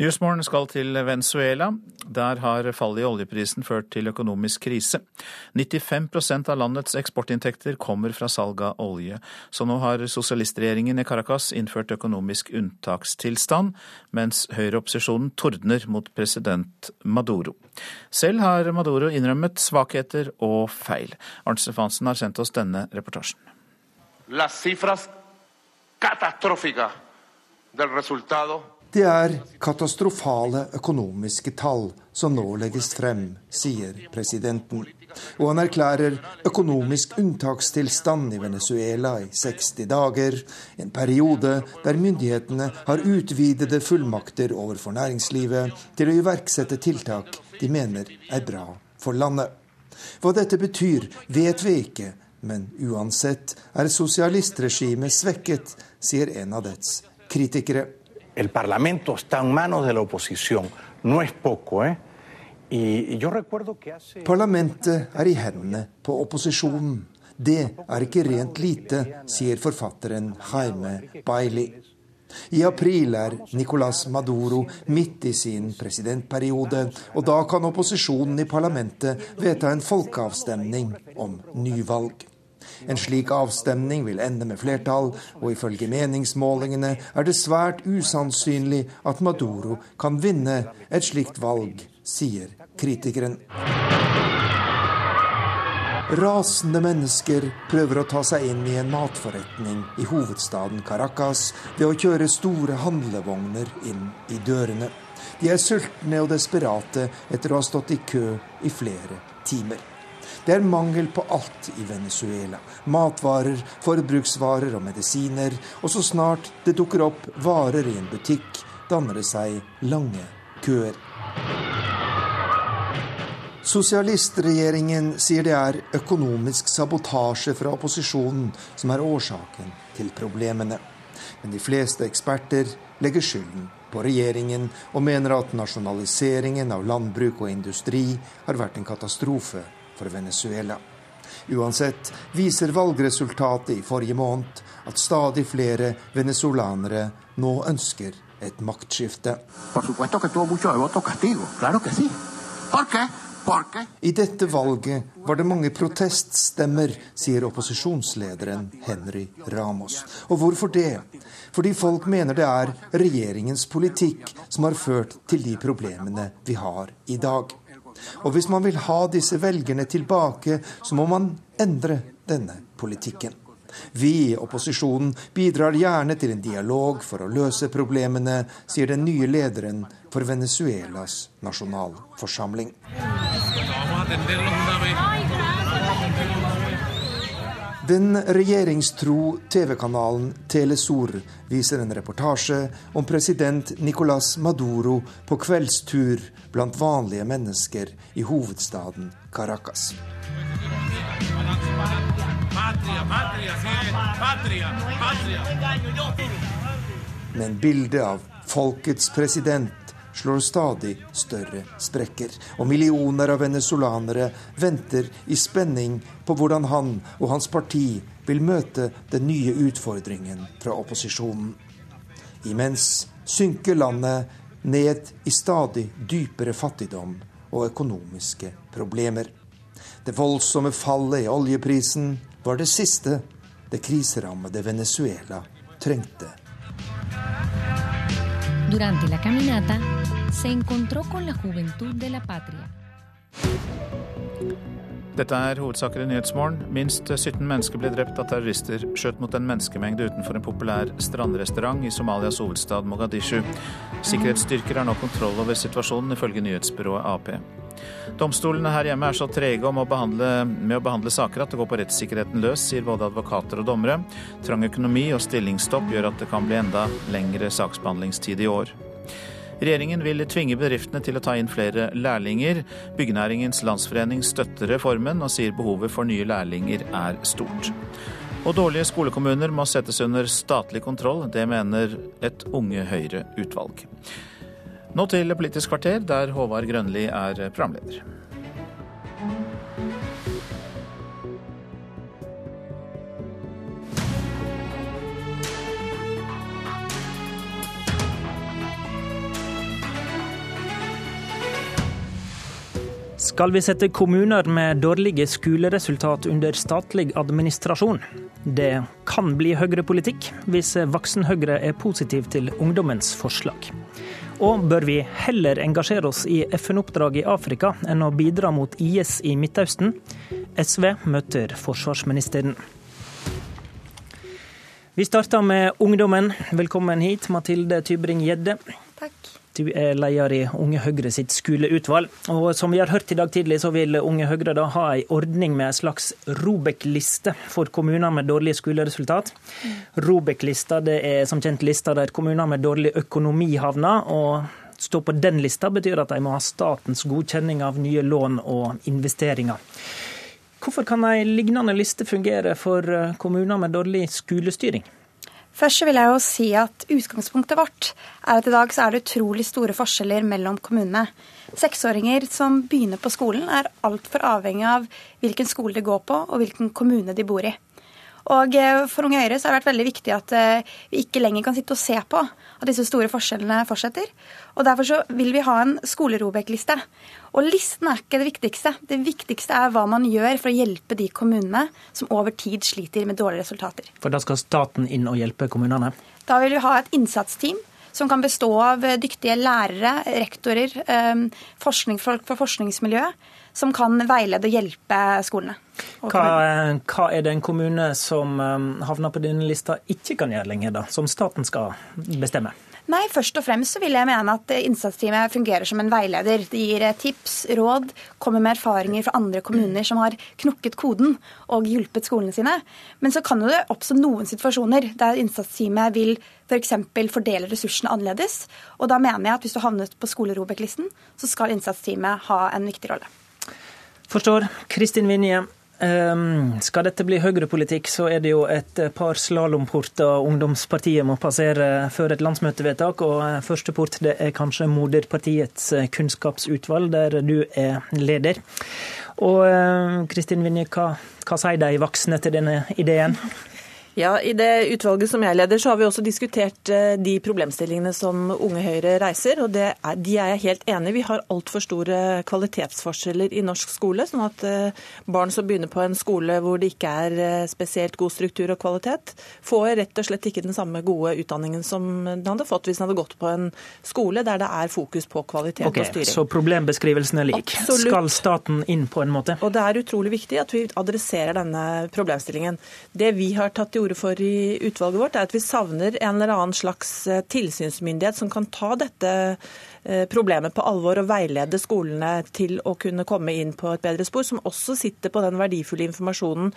Nyhetsmorgen skal til Venezuela. Der har fallet i oljeprisen ført til økonomisk krise. 95% av landets eksportinntekter kommer fra salg av olje. Så nå har sosialistregjeringen i Caracas innført økonomisk unntakstilstand, mens høyreopposisjonen tordner mot president Maduro. Selv har Maduro innrømmet svakheter og feil. Arnt Stefansen har sendt oss denne reportasjen. Las cifras catastróficas del resultado det er katastrofale økonomiske tall som nå legges frem, sier presidenten. Og han erklærer økonomisk unntakstilstand i Venezuela i 60 dager. En periode der myndighetene har utvidede fullmakter overfor næringslivet til å iverksette tiltak de mener er bra for landet. Hva dette betyr, vet vi ikke, men uansett er sosialistregimet svekket, sier en av dets kritikere. El Parlamento está en manos de la oposición. No es poco, ¿eh? Parlamentet er i hendene på opposisjonen. Det er ikke rent lite, sier forfatteren Jaime Bailey. I april er Nicolas Maduro midt i sin presidentperiode, og da kan opposisjonen i parlamentet vedta en folkeavstemning om nyvalg. En slik avstemning vil ende med flertall, og ifølge meningsmålingene er det svært usannsynlig at Maduro kan vinne et slikt valg, sier kritikeren. Rasende mennesker prøver å ta seg inn i en matforretning i hovedstaden Caracas ved å kjøre store handlevogner inn i dørene. De er sultne og desperate etter å ha stått i kø i flere timer. Det er mangel på alt i Venezuela. Matvarer, forbruksvarer og medisiner. Og så snart det dukker opp varer i en butikk, danner det seg lange køer. Sosialistregjeringen sier det er økonomisk sabotasje fra opposisjonen som er årsaken til problemene. Men de fleste eksperter legger skylden på regjeringen og mener at nasjonaliseringen av landbruk og industri har vært en katastrofe for Venezuela. Uansett viser valgresultatet i forrige måned at stadig flere venezolanere nå ønsker et maktskifte. I dette valget var det mange proteststemmer, sier opposisjonslederen Henry Ramos. Og hvorfor det? Fordi folk mener det er regjeringens politikk som har ført til de problemene vi har i dag. Og hvis man vil ha disse velgerne tilbake, så må man endre denne politikken. Vi i opposisjonen bidrar gjerne til en dialog for å løse problemene, sier den nye lederen for Venezuelas nasjonalforsamling. Den regjeringstro TV-kanalen Telesor viser en reportasje om president Nicolas Maduro på kveldstur blant vanlige mennesker i hovedstaden Caracas. Men bildet av folkets president slår stadig større sprekker. Og millioner av venezolanere venter i spenning på hvordan han og hans parti vil møte den nye utfordringen fra opposisjonen. Imens synker landet ned i stadig dypere fattigdom og økonomiske problemer. Det voldsomme fallet i oljeprisen var det siste det kriserammede Venezuela trengte. Durante la caminata se encontró con la juventud de la patria. Dette er hovedsaker i Nyhetsmorgen. Minst 17 mennesker ble drept av terrorister skjøt mot en menneskemengde utenfor en populær strandrestaurant i Somalias hovedstad Mogadishu. Sikkerhetsstyrker har nå kontroll over situasjonen, ifølge nyhetsbyrået Ap. Domstolene her hjemme er så trege behandle, med å behandle saker at det går på rettssikkerheten løs, sier både advokater og dommere. Trang økonomi og stillingsstopp gjør at det kan bli enda lengre saksbehandlingstid i år. Regjeringen vil tvinge bedriftene til å ta inn flere lærlinger. Byggenæringens landsforening støtter reformen og sier behovet for nye lærlinger er stort. Og dårlige skolekommuner må settes under statlig kontroll. Det mener et Unge Høyre-utvalg. Nå til Politisk kvarter, der Håvard Grønli er programleder. Skal vi sette kommuner med dårlige skoleresultat under statlig administrasjon? Det kan bli høyrepolitikk hvis voksen-Høyre er positiv til ungdommens forslag. Og bør vi heller engasjere oss i FN-oppdrag i Afrika enn å bidra mot IS i Midtøsten? SV møter forsvarsministeren. Vi starter med ungdommen. Velkommen hit, Mathilde Tybring-Gjedde. Takk. Er leder i Unge Høyre sitt skoleutvalg. Og som vi har hørt i dag tidlig, så vil Unge Høyre da ha en ordning med en slags Robek-liste for kommuner med dårlige skoleresultat. Robek-lista det er som kjent lista der kommuner med dårlig økonomi havner. og Stå på den lista betyr at de må ha statens godkjenning av nye lån og investeringer. Hvorfor kan en lignende liste fungere for kommuner med dårlig skolestyring? Først vil jeg jo si at Utgangspunktet vårt er at i dag så er det utrolig store forskjeller mellom kommunene. Seksåringer som begynner på skolen, er altfor avhengig av hvilken skole de går på og hvilken kommune de bor i. Og eh, For Unge Høyre så har det vært veldig viktig at eh, vi ikke lenger kan sitte og se på at disse store forskjellene fortsetter. Og Derfor så vil vi ha en skolerobek-liste. Og listen er ikke det viktigste. Det viktigste er hva man gjør for å hjelpe de kommunene som over tid sliter med dårlige resultater. For da skal staten inn og hjelpe kommunene? Da vil vi ha et innsatsteam som kan bestå av dyktige lærere, rektorer, eh, forskningsfolk fra forskningsmiljøet, som kan veilede og hjelpe skolene. Hva, hva, er det en kommune som um, havner på denne lista ikke kan gjøre lenger, da, som staten skal bestemme? Nei, Først og fremst så vil jeg mene at innsatsteamet fungerer som en veileder. Det gir tips, råd, kommer med erfaringer fra andre kommuner som har knukket koden og hjulpet skolene sine. Men så kan det oppstå noen situasjoner der innsatsteamet vil f.eks. For fordele ressursene annerledes. Og da mener jeg at hvis du havnet på skolerobek-listen, så skal innsatsteamet ha en viktig rolle. Forstår. Kristin Vinje, skal dette bli høyrepolitikk, så er det jo et par slalåmporter ungdomspartiet må passere før et landsmøtevedtak. Og første port det er kanskje moderpartiets kunnskapsutvalg, der du er leder. Og ehm, Kristin Vinje, hva, hva sier de voksne til denne ideen? Ja, I det utvalget som jeg leder, så har vi også diskutert eh, de problemstillingene som Unge Høyre reiser. og er, De er jeg helt enig i. Vi har altfor store kvalitetsforskjeller i norsk skole. sånn at eh, barn som begynner på en skole hvor det ikke er eh, spesielt god struktur og kvalitet, får rett og slett ikke den samme gode utdanningen som de hadde fått hvis de hadde gått på en skole der det er fokus på kvalitet okay, og styring. Så problembeskrivelsen er lik. Absolutt. Skal staten inn på en måte? Og Det er utrolig viktig at vi adresserer denne problemstillingen. Det vi har tatt til orde for i utvalget vårt, er at vi savner en eller annen slags eh, tilsynsmyndighet som kan ta dette problemet på alvor og veilede skolene til å kunne komme inn på et bedre spor, som også sitter på den verdifulle informasjonen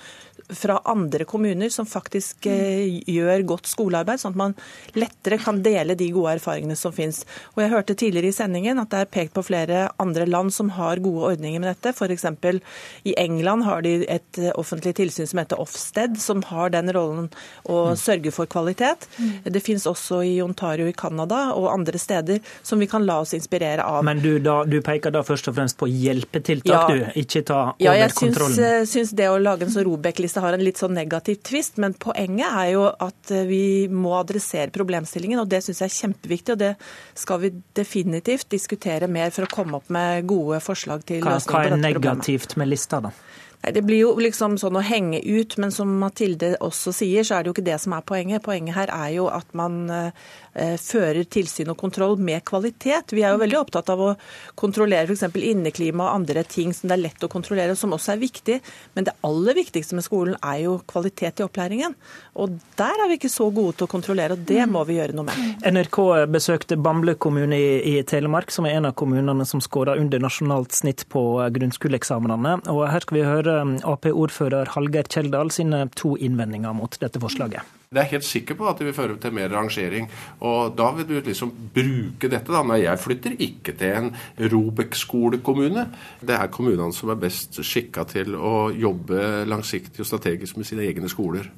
fra andre kommuner som faktisk eh, gjør godt skolearbeid, sånn at man lettere kan dele de gode erfaringene som finnes. Og Jeg hørte tidligere i sendingen at det er pekt på flere andre land som har gode ordninger med dette. F.eks. i England har de et eh, offentlig tilsyn som heter Ofsted, som har den rollen å mm. sørge for kvalitet. Mm. Det finnes også i Ontario i Canada og andre steder som vi kan la la oss inspirere av. Men du, da, du peker da først og fremst på hjelpetiltak, ja. du, ikke ta over ja, jeg kontrollen? Jeg syns det å lage en sånn Robek-liste har en litt sånn negativ tvist, men poenget er jo at eh, vi må adressere problemstillingen, og det syns jeg er kjempeviktig. og det skal vi definitivt diskutere mer for å komme opp med gode forslag til løsning på dette problemet. Hva er negativt med lista, da? Det blir jo liksom sånn å henge ut, men som Mathilde også sier, så er det jo ikke det som er poenget. Poenget her er jo at man eh, fører tilsyn og kontroll med kvalitet. Vi er jo veldig opptatt av å kontrollere f.eks. inneklima og andre ting som det er lett å kontrollere, som også er viktig. Men det aller viktigste med skolen er jo kvalitet i opplæringen. Og der er vi ikke så gode til å kontrollere, og det må vi gjøre noe med. NRK besøkte Bamble kommune i, i Telemark, som er en av kommunene som skåra under nasjonalt snitt på grunnskoleeksamene. Og her skal vi høre Ap-ordfører Hallgeir Kjeldal sine to innvendinger mot dette forslaget. Det er jeg helt sikker på at det vil føre til mer rangering. Og da vil du liksom bruke dette, da. Nei, jeg flytter ikke til en Robek-skolekommune. Det er kommunene som er best skikka til å jobbe langsiktig og strategisk med sine egne skoler.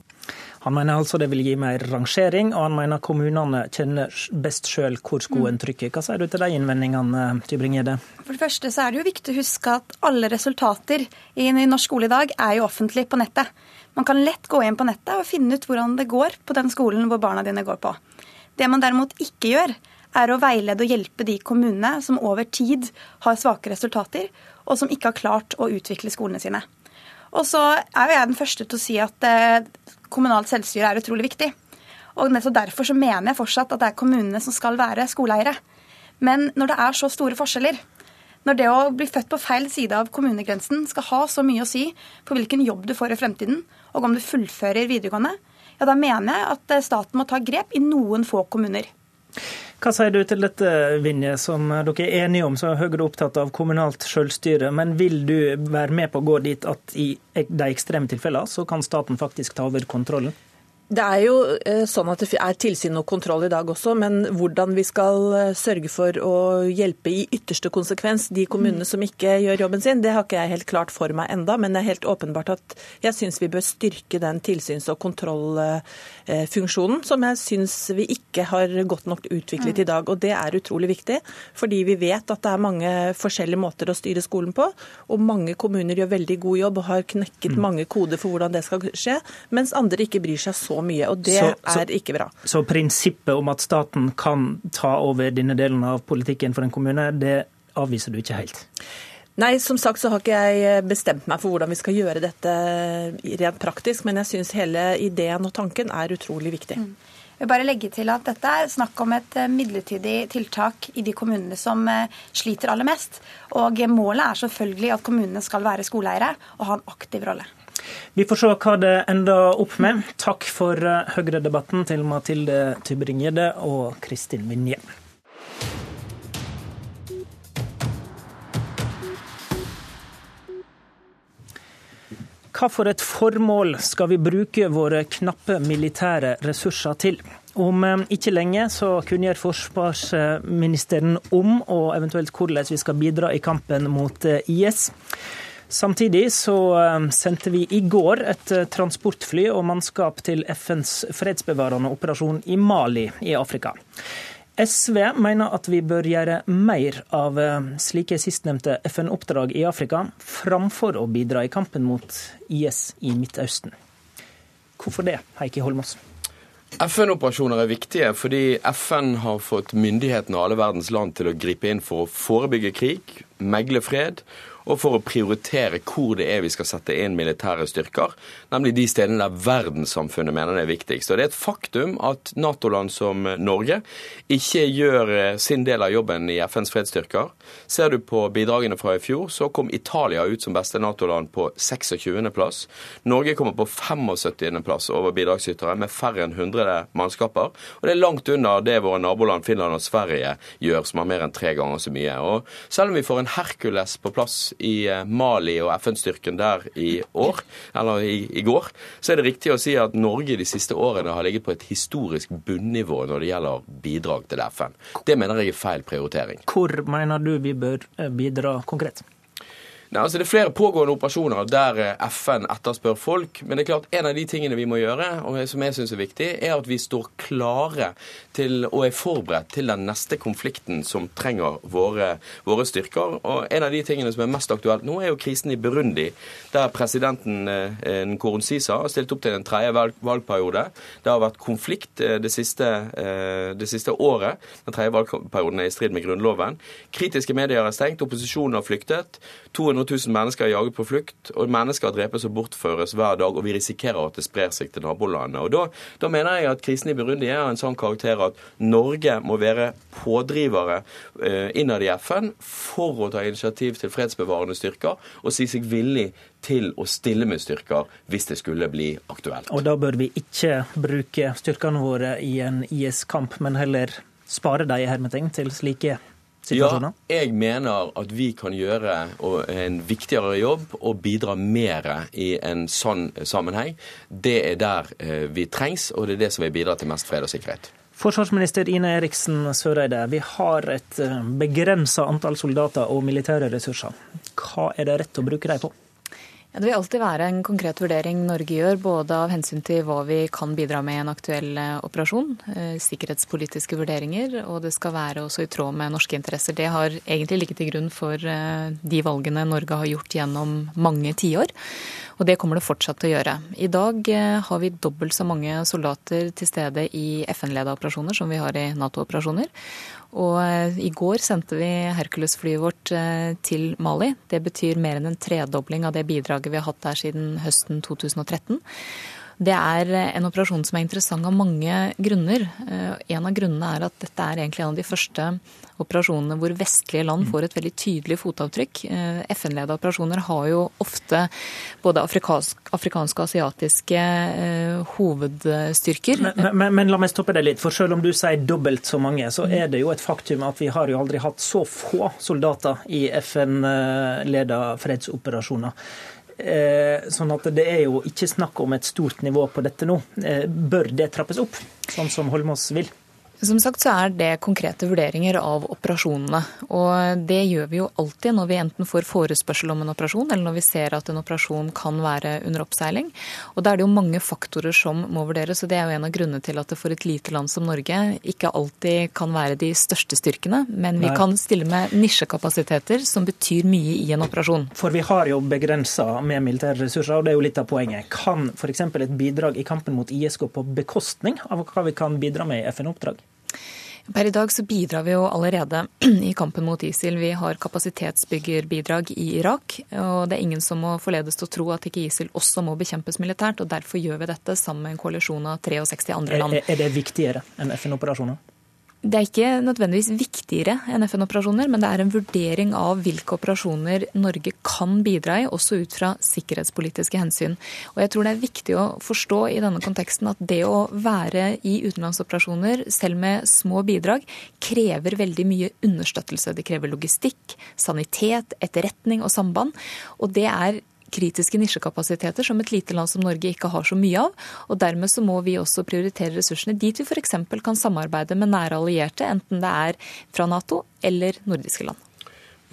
Han mener altså det vil gi mer rangering, og han mener kommunene kjenner best sjøl hvor skoen trykker. Hva sier du til de innvendingene, Tybring-Gjedde? For det første så er det jo viktig å huske at alle resultater i norsk skole i dag er jo offentlig på nettet. Man kan lett gå inn på nettet og finne ut hvordan det går på den skolen hvor barna dine går på. Det man derimot ikke gjør, er å veilede og hjelpe de kommunene som over tid har svake resultater, og som ikke har klart å utvikle skolene sine. Og så er jo jeg den første til å si at eh, kommunalt selvstyre er utrolig viktig. Og nettopp derfor så mener jeg fortsatt at det er kommunene som skal være skoleeiere. Men når det er så store forskjeller, når det å bli født på feil side av kommunegrensen skal ha så mye å si på hvilken jobb du får i fremtiden, og om du fullfører videregående, ja, da mener jeg at eh, staten må ta grep i noen få kommuner. Hva sier du til dette, Vinje, som dere er enige om, så er Høyre opptatt av kommunalt selvstyre. Men vil du være med på å gå dit at i de ekstreme tilfellene så kan staten faktisk ta over kontrollen? Det er jo eh, sånn at det er tilsyn og kontroll i dag også, men hvordan vi skal eh, sørge for å hjelpe i ytterste konsekvens de kommunene som ikke gjør jobben sin, det har ikke jeg helt klart for meg enda, men det er helt åpenbart at jeg syns vi bør styrke den tilsyns- og kontrollfunksjonen som jeg syns vi ikke har godt nok utviklet i dag. Og det er utrolig viktig, fordi vi vet at det er mange forskjellige måter å styre skolen på, og mange kommuner gjør veldig god jobb og har knekket mange koder for hvordan det skal skje, mens andre ikke bryr seg så så mye, og det så, så, er ikke bra. Så prinsippet om at staten kan ta over denne delen av politikken for en kommune, det avviser du ikke helt? Nei, som sagt så har ikke jeg bestemt meg for hvordan vi skal gjøre dette rent praktisk, men jeg syns hele ideen og tanken er utrolig viktig. Mm. Jeg vil bare legge til at Dette er snakk om et eh, midlertidig tiltak i de kommunene som eh, sliter aller mest. Og Målet er selvfølgelig at kommunene skal være skoleeiere og ha en aktiv rolle. Vi får se hva det ender opp med. Takk for eh, Høyre-debatten til Mathilde Tybring-Gjedde og Kristin Vinje. Hva for et formål skal vi bruke våre knappe militære ressurser til? Om eh, ikke lenge så kunngjør forsvarsministeren om og eventuelt hvordan vi skal bidra i kampen mot eh, IS. Samtidig så eh, sendte vi i går et eh, transportfly og mannskap til FNs fredsbevarende operasjon i Mali i Afrika. SV mener at vi bør gjøre mer av eh, slike sistnevnte FN-oppdrag i Afrika, framfor å bidra i kampen mot IS i Midtøsten. Hvorfor det, Heikki Holmås? FN-operasjoner er viktige fordi FN har fått myndighetene og alle verdens land til å gripe inn for å forebygge krig, megle fred og for å prioritere hvor det er vi skal sette inn militære styrker, nemlig de stedene der verdenssamfunnet mener det er viktigst. Og Det er et faktum at Nato-land som Norge ikke gjør eh, sin del av jobben i FNs fredsstyrker. Ser du på bidragene fra i fjor, så kom Italia ut som beste Nato-land på 26.-plass. Norge kommer på 75.-plass over bidragsytere, med færre enn 100 mannskaper. Og det er langt unna det våre naboland Finland og Sverige gjør, som har mer enn tre ganger så mye. Og selv om vi får en Hercules på plass i eh, Mali og FN-styrken der i år, eller i, i, går, så er det riktig å si at Norge de siste årene har ligget på et historisk bunnivå når det gjelder bidrag til FN. Det mener jeg er feil prioritering. Hvor mener du vi bør eh, bidra konkret? Nei, altså Det er flere pågående operasjoner der eh, FN etterspør folk. Men det er klart en av de tingene vi må gjøre, og som jeg syns er viktig, er at vi står klare til og er forberedt til den neste konflikten som trenger våre, våre styrker. Og En av de tingene som er mest aktuelt nå, er jo krisen i Burundi, der presidenten eh, Nkurunziza har stilt opp til en tredje valg, valgperiode. Det har vært konflikt eh, det siste, det siste året. Den tredje valgperioden er i strid med Grunnloven. Kritiske medier er stengt, opposisjonen har flyktet. 2,5 400 000 mennesker er jaget på flukt, og mennesker drepes og bortføres hver dag, og vi risikerer at det sprer seg til nabolandene. Og da, da mener jeg at krisen i Burundi er en sånn karakter at Norge må være pådrivere eh, innad i FN for å ta initiativ til fredsbevarende styrker, og si seg villig til å stille med styrker hvis det skulle bli aktuelt. Og da bør vi ikke bruke styrkene våre i en IS-kamp, men heller spare dem i hermetegn til slike situasjoner? Ja, jeg mener at vi kan gjøre en viktigere jobb og bidra mer i en sånn sammenheng. Det er der eh, vi trengs, og det er det som vil bidra til mest fred og sikkerhet. Forsvarsminister Ine Eriksen Søreide, vi har et eh, begrensa antall soldater og militære ressurser. Hva er det rett å bruke dem på? Det vil alltid være en konkret vurdering Norge gjør, både av hensyn til hva vi kan bidra med i en aktuell eh, operasjon, eh, sikkerhetspolitiske vurderinger, og det skal være også i tråd med norske interesser. Det har egentlig ligget til grunn for eh, de valgene Norge har gjort gjennom mange tiår. Og det kommer det fortsatt til å gjøre. I dag har vi dobbelt så mange soldater til stede i FN-leda operasjoner som vi har i Nato-operasjoner. Og eh, i går sendte vi Hercules-flyet vårt eh, til Mali. Det betyr mer enn en tredobling av det bidraget vi har hatt der siden høsten 2013. Det er eh, en operasjon som er interessant av mange grunner. En av grunnene er at dette er egentlig en av de første operasjonene hvor vestlige land får et veldig tydelig fotavtrykk. Eh, FN-leda operasjoner har jo ofte både afrikansk, afrikanske og asiatiske eh, hovedstyrker. Men, men, men, la meg stoppe deg litt, for selv om du sier dobbelt så mange, så er det jo et faktum at vi har jo aldri hatt så få soldater i FN-leda fredsoperasjoner. Eh, sånn at det er jo ikke snakk om et stort nivå på dette nå. Bør det trappes opp, sånn som Holmås vil? Som sagt så er det konkrete vurderinger av operasjonene. Og det gjør vi jo alltid når vi enten får forespørsel om en operasjon, eller når vi ser at en operasjon kan være under oppseiling. Og da er det jo mange faktorer som må vurderes, og det er jo en av grunnene til at det for et lite land som Norge ikke alltid kan være de største styrkene, men vi Nei. kan stille med nisjekapasiteter som betyr mye i en operasjon. For vi har jo begrensa med militære ressurser, og det er jo litt av poenget. Kan f.eks. et bidrag i kampen mot IS gå på bekostning av hva vi kan bidra med i FN-oppdrag? Per i dag så bidrar vi jo allerede [CLEARS THROAT] i kampen mot ISIL. Vi har kapasitetsbyggerbidrag i Irak. Og det er ingen som må forledes til å tro at ikke ISIL også må bekjempes militært. og Derfor gjør vi dette sammen med en koalisjon av 63 andre land. Er det viktigere enn FN-operasjoner? Det er ikke nødvendigvis viktigere enn FN-operasjoner, men det er en vurdering av hvilke operasjoner Norge kan bidra i, også ut fra sikkerhetspolitiske hensyn. Og jeg tror det er viktig å forstå i denne konteksten at det å være i utenlandsoperasjoner, selv med små bidrag, krever veldig mye understøttelse. Det krever logistikk, sanitet, etterretning og samband. Og det er kritiske nisjekapasiteter som et lite land som Norge ikke har så mye av. og Dermed så må vi også prioritere ressursene dit vi f.eks. kan samarbeide med nære allierte, enten det er fra Nato eller nordiske land.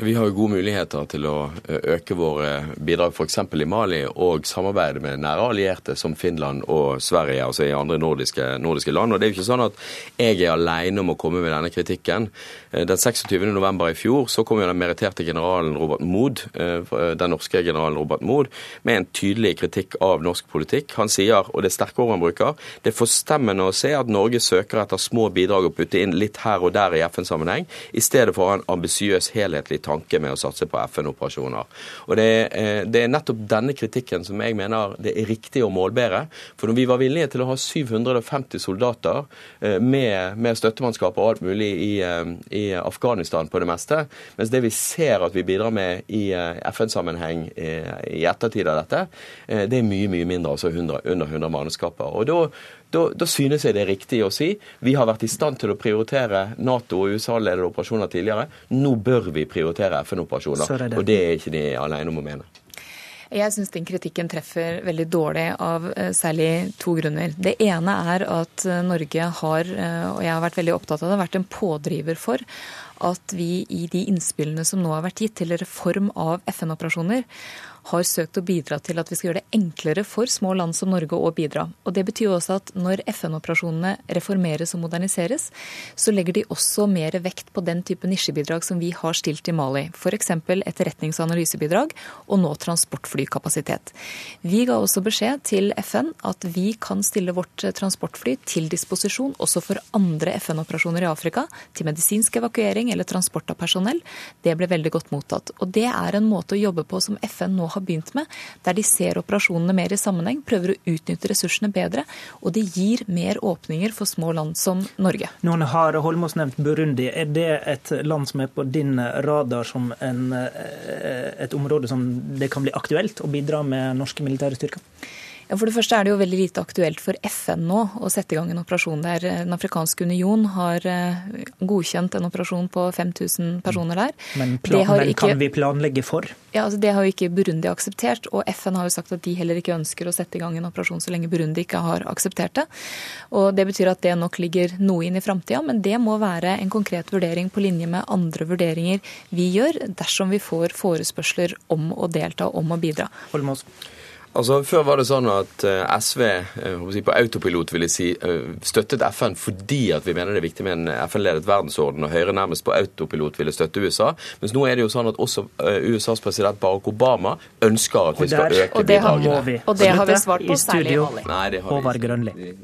Vi har jo gode muligheter til å øke våre bidrag f.eks. i Mali, og samarbeide med nære allierte som Finland og Sverige, altså i andre nordiske, nordiske, land. Og det er jo ikke sånn at jeg er alene om å komme med denne kritikken. Den 26. november i fjor så kom jo den meritterte generalen Robert Mood, den norske generalen Robert Mood, med en tydelig kritikk av norsk politikk. Han sier, og det er sterke ord han bruker, det er forstemmende å se at Norge søker etter små bidrag og putte inn litt her og der i FN-sammenheng, i stedet for å ha en ambisiøs, helhetlig tanke med å satse på FN-operasjoner. Og det er, eh, det er, nettopp denne kritikken som jeg mener det er riktig å målbære. For når vi var villige til å ha 750 soldater eh, med, med støttemannskap og alt mulig i, eh, i, Afghanistan på det meste, mens det vi ser at vi bidrar med i FN-sammenheng i ettertid av dette, det er mye, mye mindre, altså 100, under 100 mannskaper. Og da da, da, synes jeg det er riktig å si vi har vært i stand til å prioritere Nato- og USA-ledede operasjoner tidligere. Nå bør vi prioritere FN-operasjoner. Og det er ikke de alene om å mene. Jeg syns den kritikken treffer veldig dårlig av eh, særlig to grunner. Det ene er at eh, Norge har, eh, og jeg har vært veldig opptatt av det, vært en pådriver for at vi i de innspillene som nå har vært gitt til reform av FN-operasjoner, har søkt å bidra til at vi skal gjøre det enklere for små land som Norge å bidra. Og Det betyr også at når FN-operasjonene reformeres og moderniseres, så legger de også mer vekt på den type nisjebidrag som vi har stilt i Mali. F.eks. etterretnings- og analysebidrag, og nå transportflykapasitet. Vi ga også beskjed til FN at vi kan stille vårt transportfly til disposisjon også for andre FN-operasjoner i Afrika, til medisinsk evakuering eller transport av personell, det ble veldig godt mottatt. Og det er en måte å jobbe på som FN nå har begynt med, der de ser operasjonene mer i sammenheng, prøver å utnytte ressursene bedre, og det gir mer åpninger for små land som Norge. Noen har Holmås nevnt Burundi. Er det et land som er på din radar som en, eh, et område som det kan bli aktuelt å bidra med norske militære styrker? For det første er det jo veldig lite aktuelt for FN nå å sette i gang en operasjon der. Den afrikanske union har eh, godkjent en operasjon på 5000 personer der. Men, plan, men ikke, kan vi planlegge for? Ja, altså Det har jo ikke Burundi akseptert, og FN har jo sagt at de heller ikke ønsker å sette i gang en operasjon så lenge Burundi ikke har akseptert det. Og Det betyr at det nok ligger noe inn i framtida, men det må være en konkret vurdering på linje med andre vurderinger vi gjør, dersom vi får forespørsler om å delta, om å bidra. Holmås. Altså, Før var det sånn at eh, SV eh, på autopilot ville si, eh, støttet FN fordi at vi mener det er viktig med en FN-ledet verdensorden, og Høyre nærmest på autopilot ville støtte USA. Mens nå er det jo sånn at også USAs president Barack Obama ønsker at vi skal øke bidragene. Og det har vi svart på, særlig i Håvard Grønli.